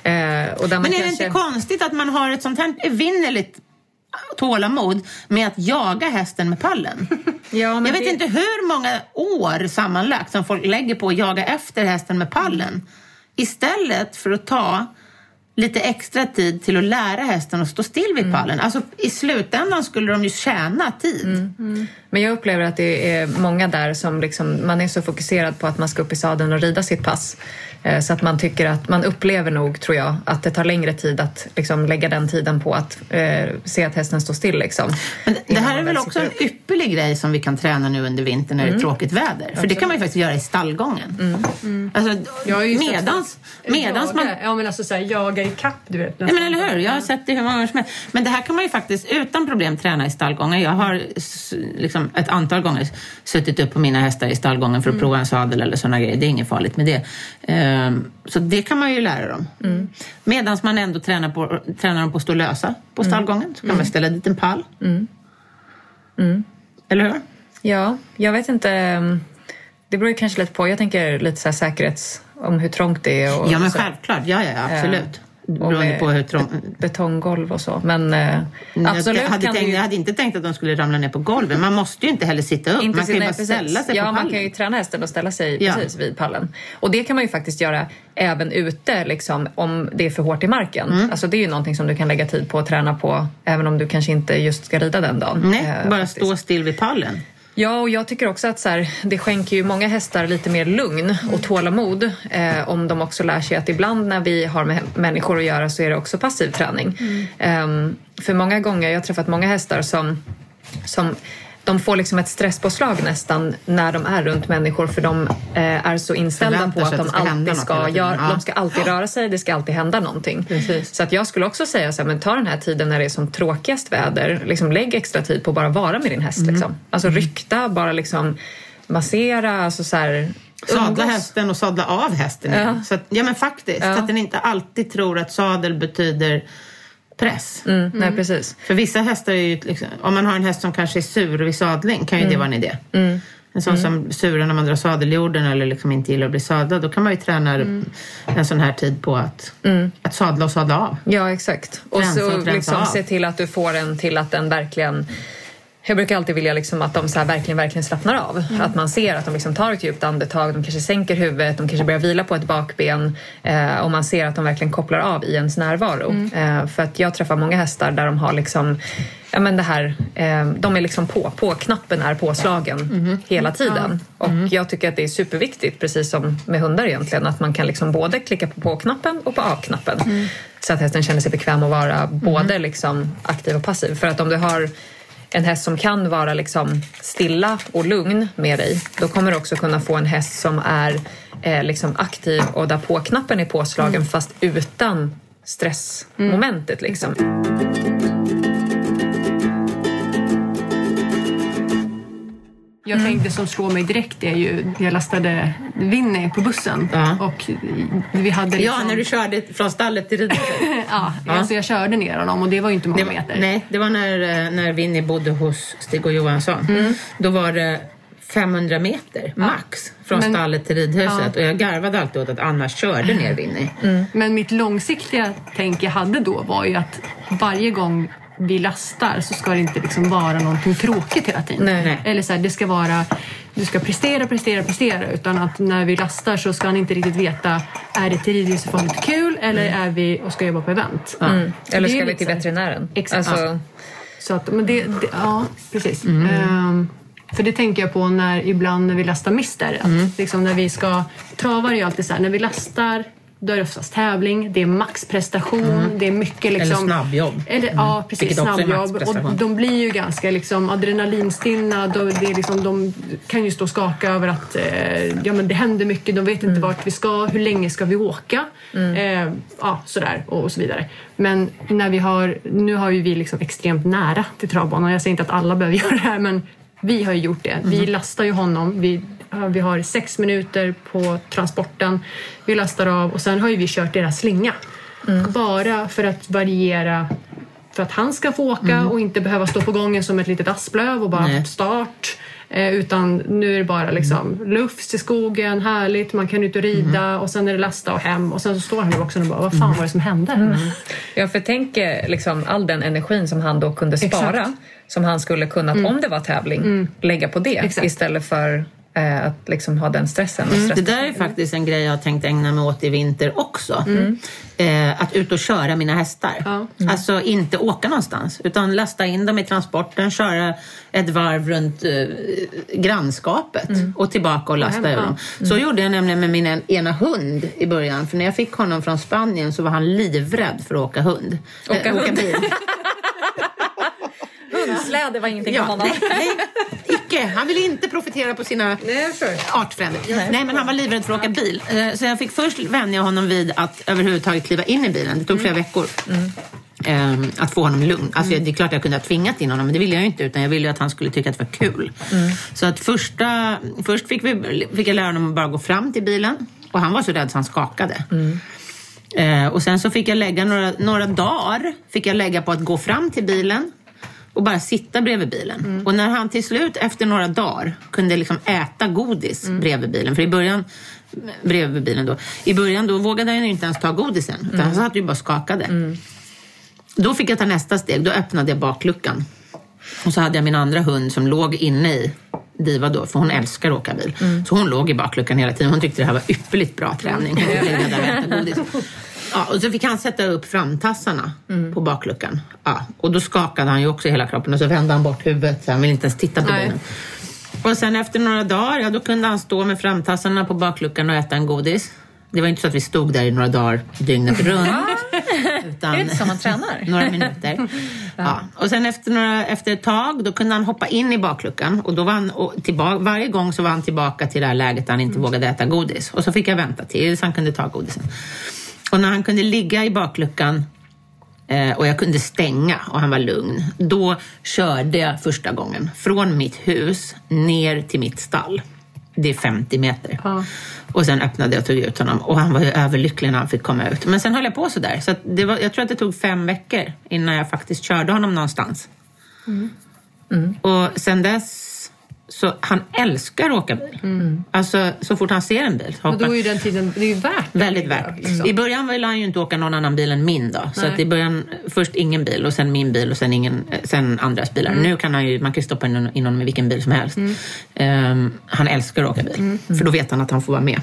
Eh, och där man Men är det kanske... inte konstigt att man har ett sånt här evinnerligt tålamod med att jaga hästen med pallen? Ja, men Jag vet det- inte hur många år sammanlagt som folk lägger på att jaga efter hästen med pallen. Istället för att ta lite extra tid till att lära hästen att stå still vid pallen. Alltså i slutändan skulle de ju tjäna tid. Men jag upplever att det är många där som liksom, man är så fokuserad på att man ska upp i sadeln och rida sitt pass. Eh, Så att man tycker att, man upplever nog, tror jag, att det tar längre tid att liksom, lägga den tiden på att eh, se att hästen står still. Liksom, Men det här är man väl också en ypperlig grej som vi kan träna nu under vintern när det är tråkigt väder. För det kan man ju faktiskt göra i stallgången. Alltså, Jag har ju sett medans, medans man... jaga. Ja, men alltså såhär, jaga i kapp, du vet. Nej, men eller hur? Jag har sett det hur många gånger som helst. Men det här kan man ju faktiskt utan problem träna i stallgången. Jag har s- liksom ett antal gånger suttit upp på mina hästar i stallgången för att prova en sadel eller sådana grejer. Det är inget farligt med det. Ehm, Så det kan man ju lära dem. Medan man ändå tränar, på, tränar dem på att stå lösa på stallgången så kan man ställa dit en pall. Eller hur? Ja, jag vet inte. mm, Det beror ju kanske lite på. Jag tänker lite så här säkerhets... om hur trångt det är. Och Ja, men så, självklart. Ja, ja, absolut. Beroende på hur trång... betonggolv och så. Men eh, absolut jag, hade kan tänkt, du jag hade inte tänkt att de skulle ramla ner på golvet. Man måste ju inte heller sitta upp. Inte man kan ju bara precis. ställa sig ja, på man pallen. kan ju träna hästen och ställa sig Ja. precis vid pallen. Och det kan man ju faktiskt göra även ute liksom, om det är för hårt i marken. Mm. Alltså, det är ju någonting som du kan lägga tid på att träna på även om du kanske inte just ska rida den dagen. Nej, eh, bara faktiskt. stå still vid pallen. Ja, och jag tycker också att så här, det skänker ju många hästar lite mer lugn och tålamod eh, om de också lär sig att ibland när vi har med människor att göra så är det också passiv träning. Ehm, för många gånger, jag har träffat många hästar som, som de får liksom ett stresspåslag nästan när de är runt människor för de eh, är så inställda Förväntar på att att de alltid ska, göra, Ja. de ska alltid röra sig, det ska alltid hända någonting. Precis. Så att jag skulle också säga så här, men ta den här tiden när det är som tråkigast väder, liksom lägg extra tid på att bara vara med din häst. Mm. Liksom. Alltså rykta, bara liksom massera, alltså så här, Sadla umgås. hästen och sadla av hästen. Ja. Så att, ja men faktiskt, Ja. så att den inte alltid tror att sadel betyder press. Mm, nej, precis. För vissa hästar är ju, liksom, om man har en häst som kanske är sur vid sadling kan ju det vara en idé. En sån som surar när man drar sadeljorden eller liksom inte gillar att bli sadlad. Då kan man ju träna en sån här tid på att, att sadla och sadla av. Ja, exakt. Och Rensa så och liksom av. se till att du får den till att den verkligen jag brukar alltid vilja liksom att de så verkligen, verkligen slappnar av. Att man ser att de liksom tar ett djupt andetag, de kanske sänker huvudet, de kanske börjar vila på ett bakben eh, och man ser att de verkligen kopplar av i ens närvaro. Eh, för att jag träffar många hästar där de har liksom ja, men det här, eh, de är liksom på. På-knappen är påslagen Mhm. hela tiden. Och jag tycker att det är superviktigt, precis som med hundar egentligen, att man kan liksom både klicka på på-knappen och på av-knappen. Mm. Så att hästen känner sig bekväm att vara både liksom aktiv och passiv. För att om du har en häst som kan vara liksom stilla och lugn med dig, då kommer du också kunna få en häst som är eh, liksom aktiv och där på-knappen är påslagen Mm. fast utan stressmomentet. Liksom. Jag Mm. tänkte som slår mig direkt är ju jag lastade Winnie på bussen Ja. och vi hade liksom, Ja, när du körde från stallet till ridhuset. ja, alltså jag körde ner honom och det var ju inte många var, meter. nej, det var när, eh, när Winnie bodde hos Stig och Johansson. Mm. Då var det 500 meter max från Men- stallet till ridhuset. Ja. Och jag garvade alltid åt att Anna körde ner Winnie. Men mitt långsiktiga tänk jag hade då var ju att varje gång vi lastar så ska det inte liksom vara någonting tråkigt hela tiden. Nej. Nej. Eller så här, det ska vara, du ska prestera, prestera, prestera. Utan att när vi lastar så ska han inte riktigt veta, är det till ridhuset kul eller är vi och ska jobba på event? Mm. Eller ska vi lite till veterinären? Exakt. Alltså, Så att, men det, det, ja, precis. Ehm, för det tänker jag på när ibland när vi lastar mister. Att liksom när vi ska, travar är ju alltid så här, när vi lastar då är det oftast tävling, det är maxprestation, det är mycket liksom... Eller snabbjobb. Eller, Ja, precis. Snabbjobb. Och de blir ju ganska liksom, adrenalinstinna. De, det är liksom, de kan ju stå och skaka över att eh, ja, men det händer mycket. De vet inte vart vi ska, hur länge ska vi åka? Eh, ja, sådär och, och så vidare. Men när vi har, nu har ju vi liksom extremt nära till travbanan. Jag säger inte att alla behöver göra det här men vi har ju gjort det. Vi lastar ju honom. Vi, vi har sex minuter på transporten. Vi lastar av och sen har ju vi kört deras slinga. Bara för att variera för att han ska få åka och inte behöva stå på gången som ett litet asplöv och bara Nej. start. Eh, utan nu är det bara liksom lufs i skogen, härligt, man kan ut och rida och sen är det lasta och hem och sen så står han i boxen och bara vad fan var det som hände? Ja, för tänk eh, liksom all den energin som han då kunde spara, Exakt. som han skulle kunnat, om det var tävling, lägga på det Exakt. istället för eh, att liksom ha den stressen. Och Det stress. där är faktiskt en grej jag har tänkt ägna mig åt i vinter också. Eh, att ut och köra mina hästar. Ja. Alltså inte åka någonstans utan lasta in dem i transporten, köra ett varv runt eh, grannskapet och tillbaka och lasta ur dem. Så gjorde jag nämligen med min en- ena hund i början. För när jag fick honom från Spanien så var han livrädd för att åka hund. Åka Eh, hund? bil. Hundsläde var ingenting för Ja, honom. nej, nej, icke. Han ville inte profitera på sina artfränder. Nej, men han var livrädd för att åka bil. Så jag fick först vänja honom vid att överhuvudtaget kliva in i bilen. Det tog flera veckor. Mm Att få honom lugn. Alltså, Det är klart jag kunde ha tvingat in honom, men det ville jag inte. Utan jag ville att han skulle tycka att det var kul. Så att första, först fick, vi, fick jag lära honom att bara gå fram till bilen. Och han var så rädd så han skakade. Eh, och sen så fick jag lägga några, några dagar fick jag lägga på att gå fram till bilen och bara sitta bredvid bilen. Och när han till slut efter några dagar kunde liksom äta godis bredvid bilen, för i början bredvid bilen då. I början då vågade han inte ens ta godisen, utan han satt ju bara skakade. Då fick jag ta nästa steg, då öppnade jag bakluckan. Och så hade jag min andra hund som låg inne i Diva då, för hon älskar att åka bil. Så hon låg i bakluckan hela tiden. Hon tyckte det här var ypperligt bra träning. Hon där och äta godis. Ja, och så fick han sätta upp framtassarna på bakluckan. Ja, och då skakade han ju också hela kroppen och så vände han bort huvudet så han ville inte ens titta på Nej. benen. Och sen efter några dagar, ja då kunde han stå med framtassarna på bakluckan och äta en godis. Det var inte så att vi stod där i några dagar dygnet runt. utan Är det inte så man tränar? några minuter. Ja. Och sen efter, några, efter ett tag då kunde han hoppa in i bakluckan och då var han och tillbaka, varje gång så var han tillbaka till det här läget där han inte vågade äta godis. Och så fick jag vänta tills han kunde ta godisen. Och när han kunde ligga i bakluckan eh, och jag kunde stänga och han var lugn. Då körde jag första gången från mitt hus ner till mitt stall. Det är 50 meter. Ja. Och sen öppnade jag och tog ut honom och han var ju överlycklig när han fick komma ut. Men sen höll jag på sådär. Så det var, jag tror att det tog fem veckor innan jag faktiskt körde honom någonstans. Och sen dess Så han älskar att åka bil. Alltså så fort han ser en bil. Och hoppar- då är ju den tiden, det är ju värt. Väldigt värt. Liksom. I början ville han ju inte åka någon annan bil än min då. Så Nej. att i början först ingen bil och sen min bil och sen, ingen, sen andras bilar. Mm. Nu kan han ju, man kan stoppa in, in honom i vilken bil som helst. Ehm, han älskar att åka bil. Mm. För då vet han att han får vara med.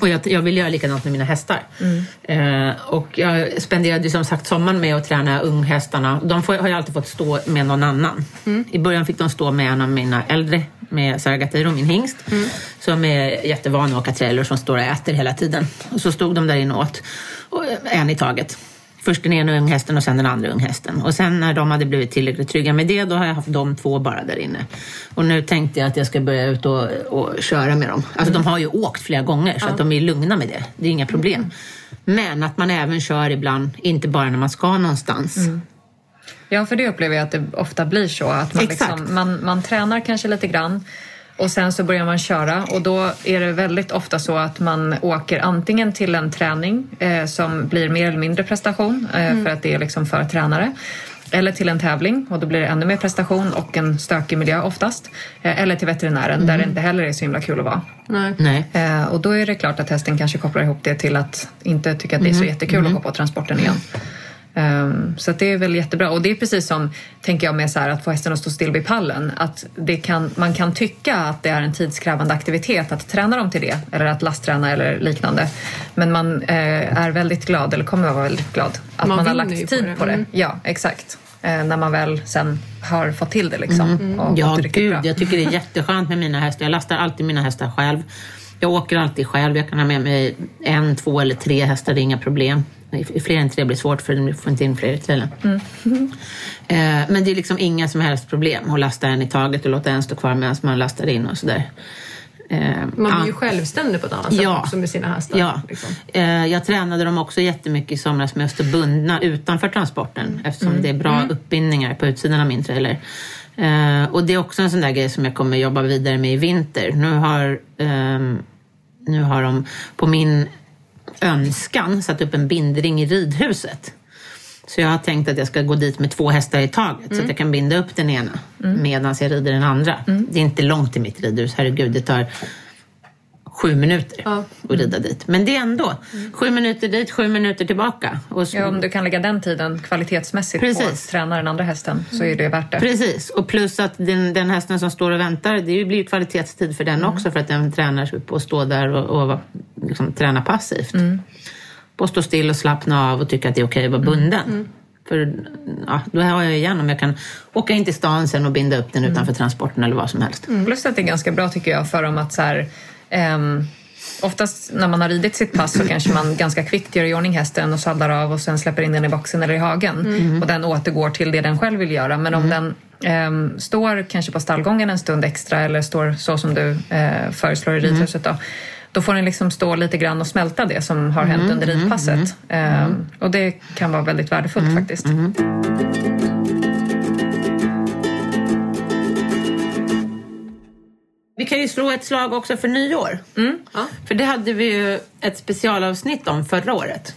Och jag, jag vill göra likadant med mina hästar. Mm. Ehm, och jag spenderade som sagt sommaren med att träna unghästarna. De får, har ju alltid fått stå med någon annan. Mm. I början fick de stå med en av mina äldre, med Sargatiro, min hingst. Mm. Som är jättevan att åka trailer som står och äter hela tiden. Och så stod de där inne åt. Och, en i taget. Först den ena unghästen och sen den andra unghästen. Och sen när de hade blivit tillräckligt trygga med det, då har jag haft de två bara där inne. Och nu tänkte jag att jag ska börja ut och, och köra med dem. Alltså de har ju åkt flera gånger så att de är lugna med det. Det är inga problem. Men att man även kör ibland, inte bara när man ska någonstans. Ja, för det upplever jag att det ofta blir så. Att man, liksom, man, man tränar kanske lite grann och sen så börjar man köra och då är det väldigt ofta så att man åker antingen till en träning eh, som blir mer eller mindre prestation eh, för att det är liksom för tränare. Eller till en tävling och då blir det ännu mer prestation och en stökig miljö oftast. Eh, eller till veterinären där det inte heller är så himla kul att vara. Nej. Nej. Eh, och då är det klart att hästen kanske kopplar ihop det till att inte tycka att det är så jättekul att gå på transporten igen. Ehm, så att det är väl jättebra. Och det är precis som, tänker jag, med så här, att få hästen att stå still vid pallen. Att det kan, man kan tycka att det är en tidskrävande aktivitet att träna dem till det eller att lastträna eller liknande. Men man eh, är väldigt glad, eller kommer att vara väldigt glad, att Man man, har lagt på tid det. på det. Mm. Ja, exakt. Eh, när man väl sen har fått till det liksom. Och Ja, gått riktigt gud. bra. Jag tycker det är jätteskönt med mina hästar. Jag lastar alltid mina hästar själv. Jag åker alltid själv. Jag kan ha med mig en, två eller tre hästar. Det är inga problem. I- Fler än tre blir svårt för du får inte in fler i trailern. Eh, Men det är liksom inga som helst problem att lasta en i taget och låta en stå kvar medan man lastar in och sådär. Eh, Man blir ju självständig på ett annat sätt Ja. också med sina hästar. Ja, Liksom. eh, jag tränade dem också jättemycket i somras med att stå bundna utanför transporten eftersom det är bra uppbindningar på utsidan av min trailer. Eh, och det är också en sån där grej som jag kommer jobba vidare med i vinter. Nu har, ehm, nu har de på min önskan satt upp en bindring i ridhuset. Så jag har tänkt att jag ska gå dit med två hästar i taget så att jag kan binda upp den ena medan jag rider den andra. Det är inte långt till mitt ridhus, herregud. Det tar sju minuter Ja. att rida dit. Men det är ändå sju minuter dit, sju minuter tillbaka. Och så, Ja, om du kan lägga den tiden kvalitetsmässigt på Precis. att träna den andra hästen så är det värt det. Precis, och plus att den, den hästen som står och väntar, det blir ju kvalitetstid för den Mm. också för att den tränar sig på att stå där och, och liksom, träna passivt. Mm. På att stå still och slappna av och tycka att det är okej att vara bunden. Mm. För ja, då har jag igen om jag kan åka in till stan sen och binda upp den Mm. utanför transporten eller vad som helst. Plus att det är ganska bra tycker jag för dem att så här, ehm, Oftast när man har ridit sitt pass så kanske man ganska kvickt gör i ordning hästen och sadlar av och sen släpper in den i boxen eller i hagen. Och den återgår till det den själv vill göra. Men om den ehm, står kanske på stallgången en stund extra eller står så som du eh, föreslår i ridhuset då. Då får den liksom stå lite grann och smälta det som har hänt under ridpasset. Ehm, och det kan vara väldigt värdefullt faktiskt. Vi kan ju slå ett slag också för nyår. Ja. För det hade vi ju ett specialavsnitt om förra året.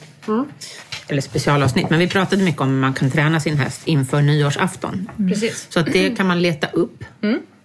Eller specialavsnitt, men vi pratade mycket om hur man kan träna sin häst inför nyårsafton. Precis. Så att det kan man leta upp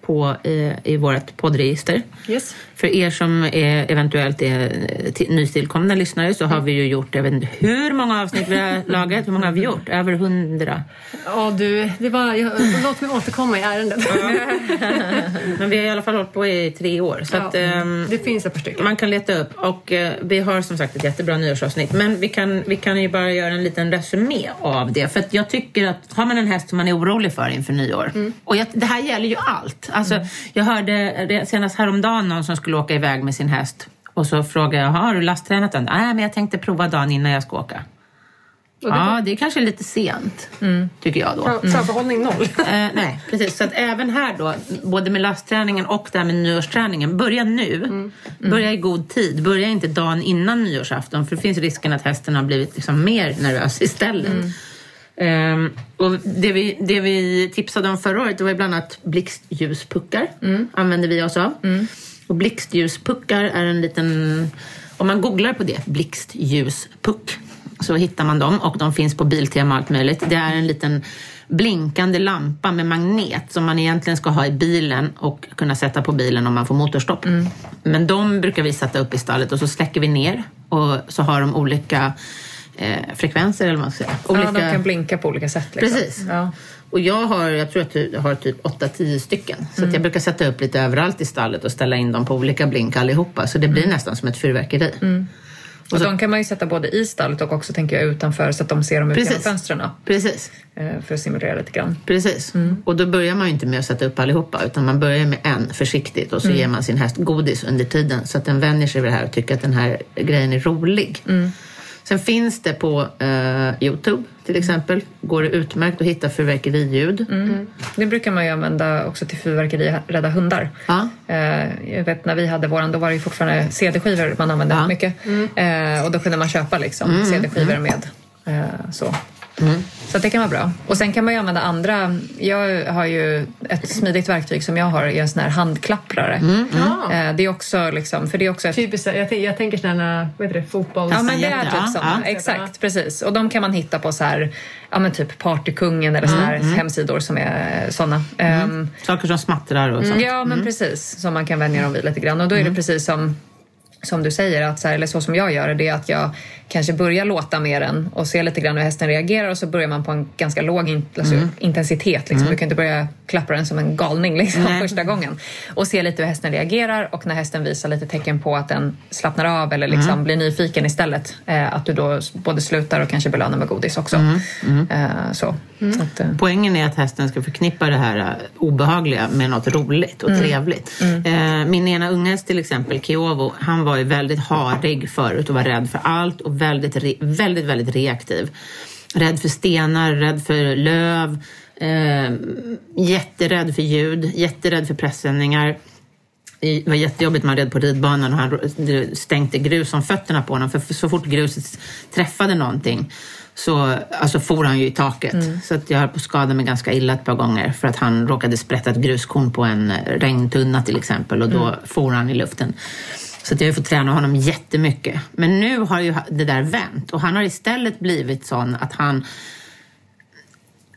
på, i, i vårt poddregister. Yes. För er som är, eventuellt är till, nytillkomna lyssnare så har vi ju gjort, jag vet inte hur många avsnitt vi har lagat. Hur många har vi gjort? Över hundra. Ja, du, det var, jag, låt mig återkomma i ärendet. Men vi har i alla fall hållit på i tre år. Så att, Ja, ehm, det finns ett par stycken. Man kan leta upp och eh, vi har som sagt ett jättebra nyårsavsnitt. Men vi kan, vi kan ju bara göra en liten resumé av det. För jag tycker att har man en häst som man är orolig för inför nyår. Och jag, det här gäller ju allt. Alltså, Jag hörde senast häromdagen någon som skulle åka iväg med sin häst. Och så frågade jag, har du lasttränat den? Nej, men jag tänkte prova dagen innan jag ska åka. Och det Ja, det är kanske lite sent, tycker jag då. Framförhållning noll. Eh, nej, precis. Så att även här då, både med lastträningen och det här med nyårsträningen, börja nu. Börja i god tid. Börja inte dagen innan nyårsafton för det finns risken att hästen har blivit liksom mer nervös istället. Ehm, och det, vi, det vi tipsade om förra året det var bland annat blixtljuspuckar. Använde vi oss av. Och blixtljuspuckar är en liten... Om man googlar på det, blixtljuspuck, så hittar man dem och de finns på Biltema och allt möjligt. Det är en liten blinkande lampa med magnet som man egentligen ska ha i bilen och kunna sätta på bilen om man får motorstopp. Men de brukar vi sätta upp i stallet och så släcker vi ner och så har de olika eh, frekvenser eller vad man ska säga. Olika... Ja, de kan blinka på olika sätt. Liksom. Precis. Ja. Och jag har, jag tror att jag har typ 8-10 stycken. Så att jag brukar sätta upp lite överallt i stallet och ställa in dem på olika blink allihopa. Så det blir nästan som ett fyrverkeri. Och de kan man ju sätta både i stallet och också tänker jag utanför så att de ser dem ut genom fönstren. Precis. eh, För att simulera lite grann. Precis. Och då börjar man ju inte med att sätta upp allihopa utan man börjar med en försiktigt och så ger man sin häst godis under tiden så att den vänjer sig vid det här och tycker att den här grejen är rolig. Sen finns det på eh, Youtube till exempel, går det utmärkt att hitta fyrverkeriljud. Det brukar man ju använda också till fyrverkeri, rädda hundar. Ja. Eh, Jag vet när vi hade våran, då var det fortfarande CD-skivor man använde Ja. mycket. Eh, Och då kunde man köpa liksom CD-skivor med eh, så. Så det kan vara bra. Och sen kan man ju använda andra. Jag har ju ett smidigt verktyg som jag har är en sån här handklapprare. Ja. Eh, Det är också liksom, för det är också ett Typiskt, jag, tänker- jag tänker sådana, vad heter det, fotbolls... Ja, men det är typ ja, sådana. ja. Exakt, precis. Och de kan man hitta på så här, ja men typ Partykungen eller såna här hemsidor som är sådana. Ehm, Saker som smattrar och sånt. Ja, men precis. Som man kan vänja dem vid lite grann. Och då är det precis som, som du säger, att så här, eller så som jag gör det, det är att jag kanske börjar låta med den och se lite grann hur hästen reagerar och så börjar man på en ganska låg in, alltså, intensitet. Liksom. Du kan inte börja klappa den som en galning liksom, Nej. första gången. Och se lite hur hästen reagerar och när hästen visar lite tecken på att den slappnar av eller liksom blir nyfiken istället, eh, att du då både slutar och kanske belönar med godis också. Eh, så. så att, eh, Poängen är att hästen ska förknippa det här eh, obehagliga med något roligt och trevligt. Eh, min ena unghäst till exempel, Kiovo, han var ju väldigt harig förut och var rädd för allt och väldigt, väldigt, väldigt reaktiv. Rädd för stenar, rädd för löv, eh, jätterädd för ljud, jätterädd för pressändningar. Det var jättejobbigt man red på ridbanan och han stänkte grus om fötterna på honom. För så fort gruset träffade någonting så alltså, for han ju i taket. Så att jag höll på att skada mig ganska illa ett par gånger för att han råkade sprätta ett gruskorn på en eh, regntunna till exempel och då for han i luften. Så att jag har fått träna honom jättemycket. Men nu har ju det där vänt och han har istället blivit sån att han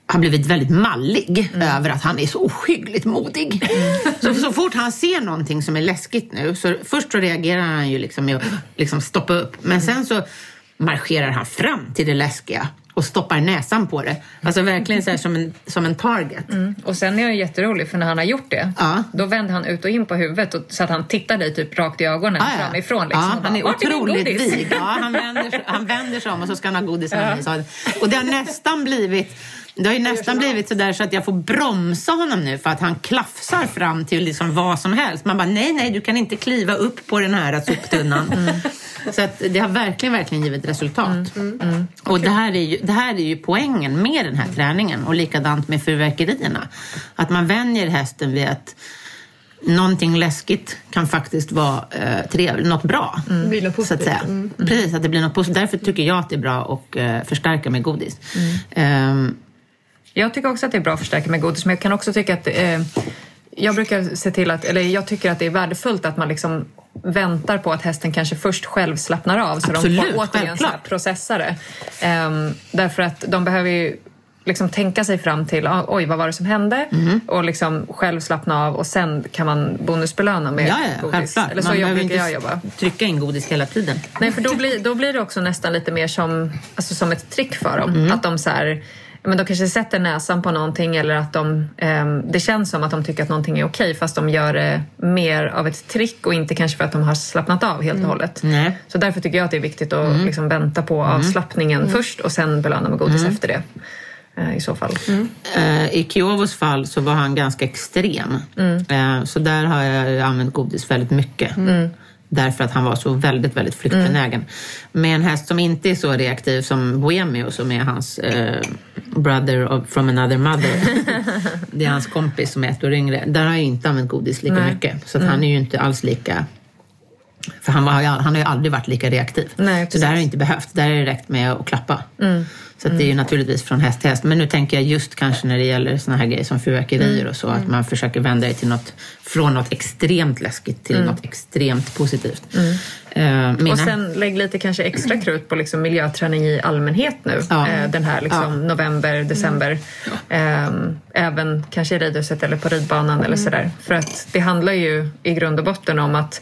har blivit väldigt mallig över att han är så ohyggligt modig. Så, så fort han ser någonting som är läskigt nu, så först så reagerar han ju liksom med att liksom stoppa upp. Men sen så marscherar han fram till det läskiga och stoppar näsan på det. Alltså verkligen så här som en, som en target. Och sen är han jätterolig för när han har gjort det, Ja. då vänder han ut och in på huvudet och, så att han tittar dig typ rakt i ögonen Ja, ja. framifrån. Liksom, ja, han är "Vart min otroligt godis?" vig. Ja, han, vänder, han vänder sig om och så ska han ha godis. Ja. Och det har nästan blivit det har ju nästan blivit så där så att jag får bromsa honom nu för att han klafsar fram till liksom vad som helst. Man bara, nej, nej, du kan inte kliva upp på den här soptunnan. Så att det har verkligen, verkligen givit resultat. Och det här, är ju, det här är ju poängen med den här träningen och likadant med fyrverkerierna. Att man vänjer hästen vid att någonting läskigt kan faktiskt vara eh, trevligt, något bra. Det blir något så att säga. positivt. Precis, att det blir något positivt. Därför tycker jag att det är bra att eh, förstärka med godis. Ehm, Jag tycker också att det är bra att förstärka med godis, men jag kan också tycka att eh, jag brukar se till att, eller jag tycker att det är värdefullt att man liksom väntar på att hästen kanske först själv slappnar av så de Absolut, får återigen så här självklart. processa det. Ehm, därför att de behöver ju liksom tänka sig fram till ah, oj vad var det som hände Mhm. och liksom själv slappna av och sen kan man bonusbelöna med ja, ja, godis. självklart. Eller så Man jag behöver inte jag jobba. trycka in godis hela tiden. Nej, för då blir, då blir det också nästan lite mer som, alltså som ett trick för dem. Mm. Att de så här, men de kanske sätter näsan på någonting eller att de, ehm, det känns som att de tycker att någonting är okej fast de gör det mer av ett trick och inte kanske för att de har slappnat av helt och hållet. Mm. Nej. Mm. Så därför tycker jag att det är viktigt att liksom vänta på avslappningen först och sen belöna med godis efter det. eh, I så fall. Eh, I Kiovos fall så var han ganska extrem. Eh, så där har jag använt godis väldigt mycket. Därför att han var så väldigt, väldigt flyktbenägen. Med en häst som inte är så reaktiv som Bohemio som är hans eh, brother of, from another mother. det är hans kompis som är ett år yngre. Där har jag inte använt godis lika Nej. mycket. Så att han är ju inte alls lika för han, var, han har ju aldrig varit lika reaktiv. Nej, så där har det inte behövt. Där har det räckt med att klappa. Så att det är ju naturligtvis från häst till häst. Men nu tänker jag just kanske när det gäller såna här grejer som fyrverkerier och så, att man försöker vända det till något, från något extremt läskigt till något extremt positivt. Eh, mina- Och sen lägg lite kanske extra krut på liksom miljöträning i allmänhet nu. Ja. Eh, den här liksom november, december. Ehm, även kanske i ridhuset eller på ridbanan eller sådär. För att det handlar ju i grund och botten om att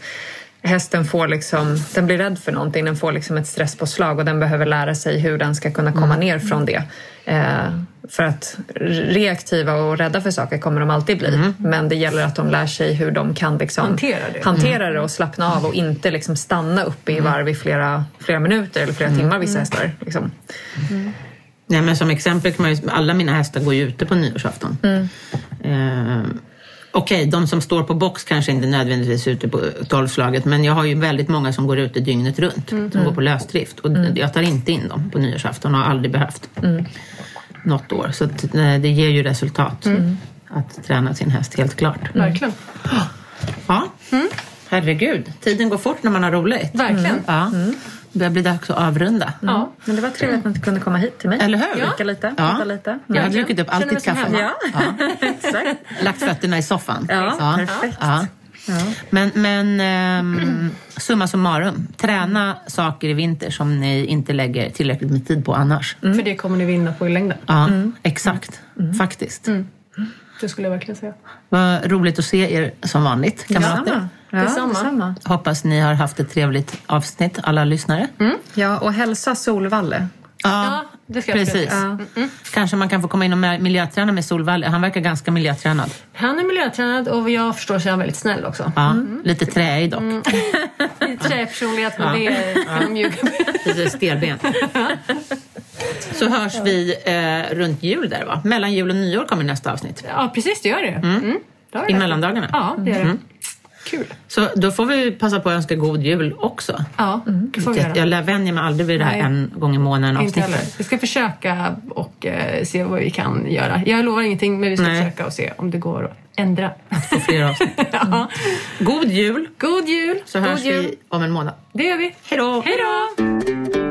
hästen får liksom, den blir rädd för någonting, den får liksom ett stresspåslag och den behöver lära sig hur den ska kunna komma ner från det. Eh, för att reaktiva och rädda för saker kommer de alltid bli. Men det gäller att de lär sig hur de kan liksom Hantera det. hantera det och slappna av och inte liksom stanna uppe i varv i flera, flera minuter eller flera timmar vissa hästar. Liksom. Nej, men som exempel kan man ju, alla mina hästar går ju ute på nyårsafton. Eh, Okej, de som står på box kanske inte nödvändigtvis är ute på tolvslaget men jag har ju väldigt många som går ute dygnet runt. Som går på lösdrift och jag tar inte in dem på nyårsafton och har aldrig behövt. Något år. Så eh, det ger ju resultat att träna sin häst, helt klart. Verkligen. Ja. Herregud, tiden går fort när man har roligt. Verkligen. Ja. Börjar bli dags att avrunda. Ja. Men det var trevligt att man kunde komma hit till mig. Eller hur? Dricka lite, Ja. prata lite. Jag har druckit upp allt ditt kaffe. Ja. Exakt. Lagt fötterna i soffan. Ja, perfekt. Ja. Men, men ehm, summa summarum, träna saker i vinter som ni inte lägger tillräckligt med tid på annars. För det kommer ni vinna på i längden. Ja, exakt. Faktiskt. Det skulle jag verkligen säga. Vad roligt att se er som vanligt, kamrater. Ja, Detsamma. detsamma. Hoppas ni har haft ett trevligt avsnitt, alla lyssnare. Ja, och hälsa Solvalle. Ja, det ska jag precis. försöka. Kanske man kan få komma in och miljöträna med Solvall. Han verkar ganska miljötränad. Han är miljötränad och jag förstår så är han väldigt snäll också. Ja, Lite träig dock. Lite träpersonlighet men det kan de mjuka med. Lite stelbent. Så hörs vi eh, runt jul där va? Mellan jul och nyår kommer nästa avsnitt. Ja, precis det gör det. Mm. det har I det. mellandagarna. Ja, det gör det. Kul. Så då får vi passa på att önska god jul också. Ja, det får vi göra. Jag lär vänja mig aldrig vid det här Nej. en gång i månaden avsnittet. Vi ska försöka och eh, se vad vi kan göra. Jag lovar ingenting men vi ska Nej. försöka och se om det går att ändra. Få fler avsnitt. ja. God jul! God jul! Så God hörs jul. vi om en månad. Det gör vi. Hej då! Hej då!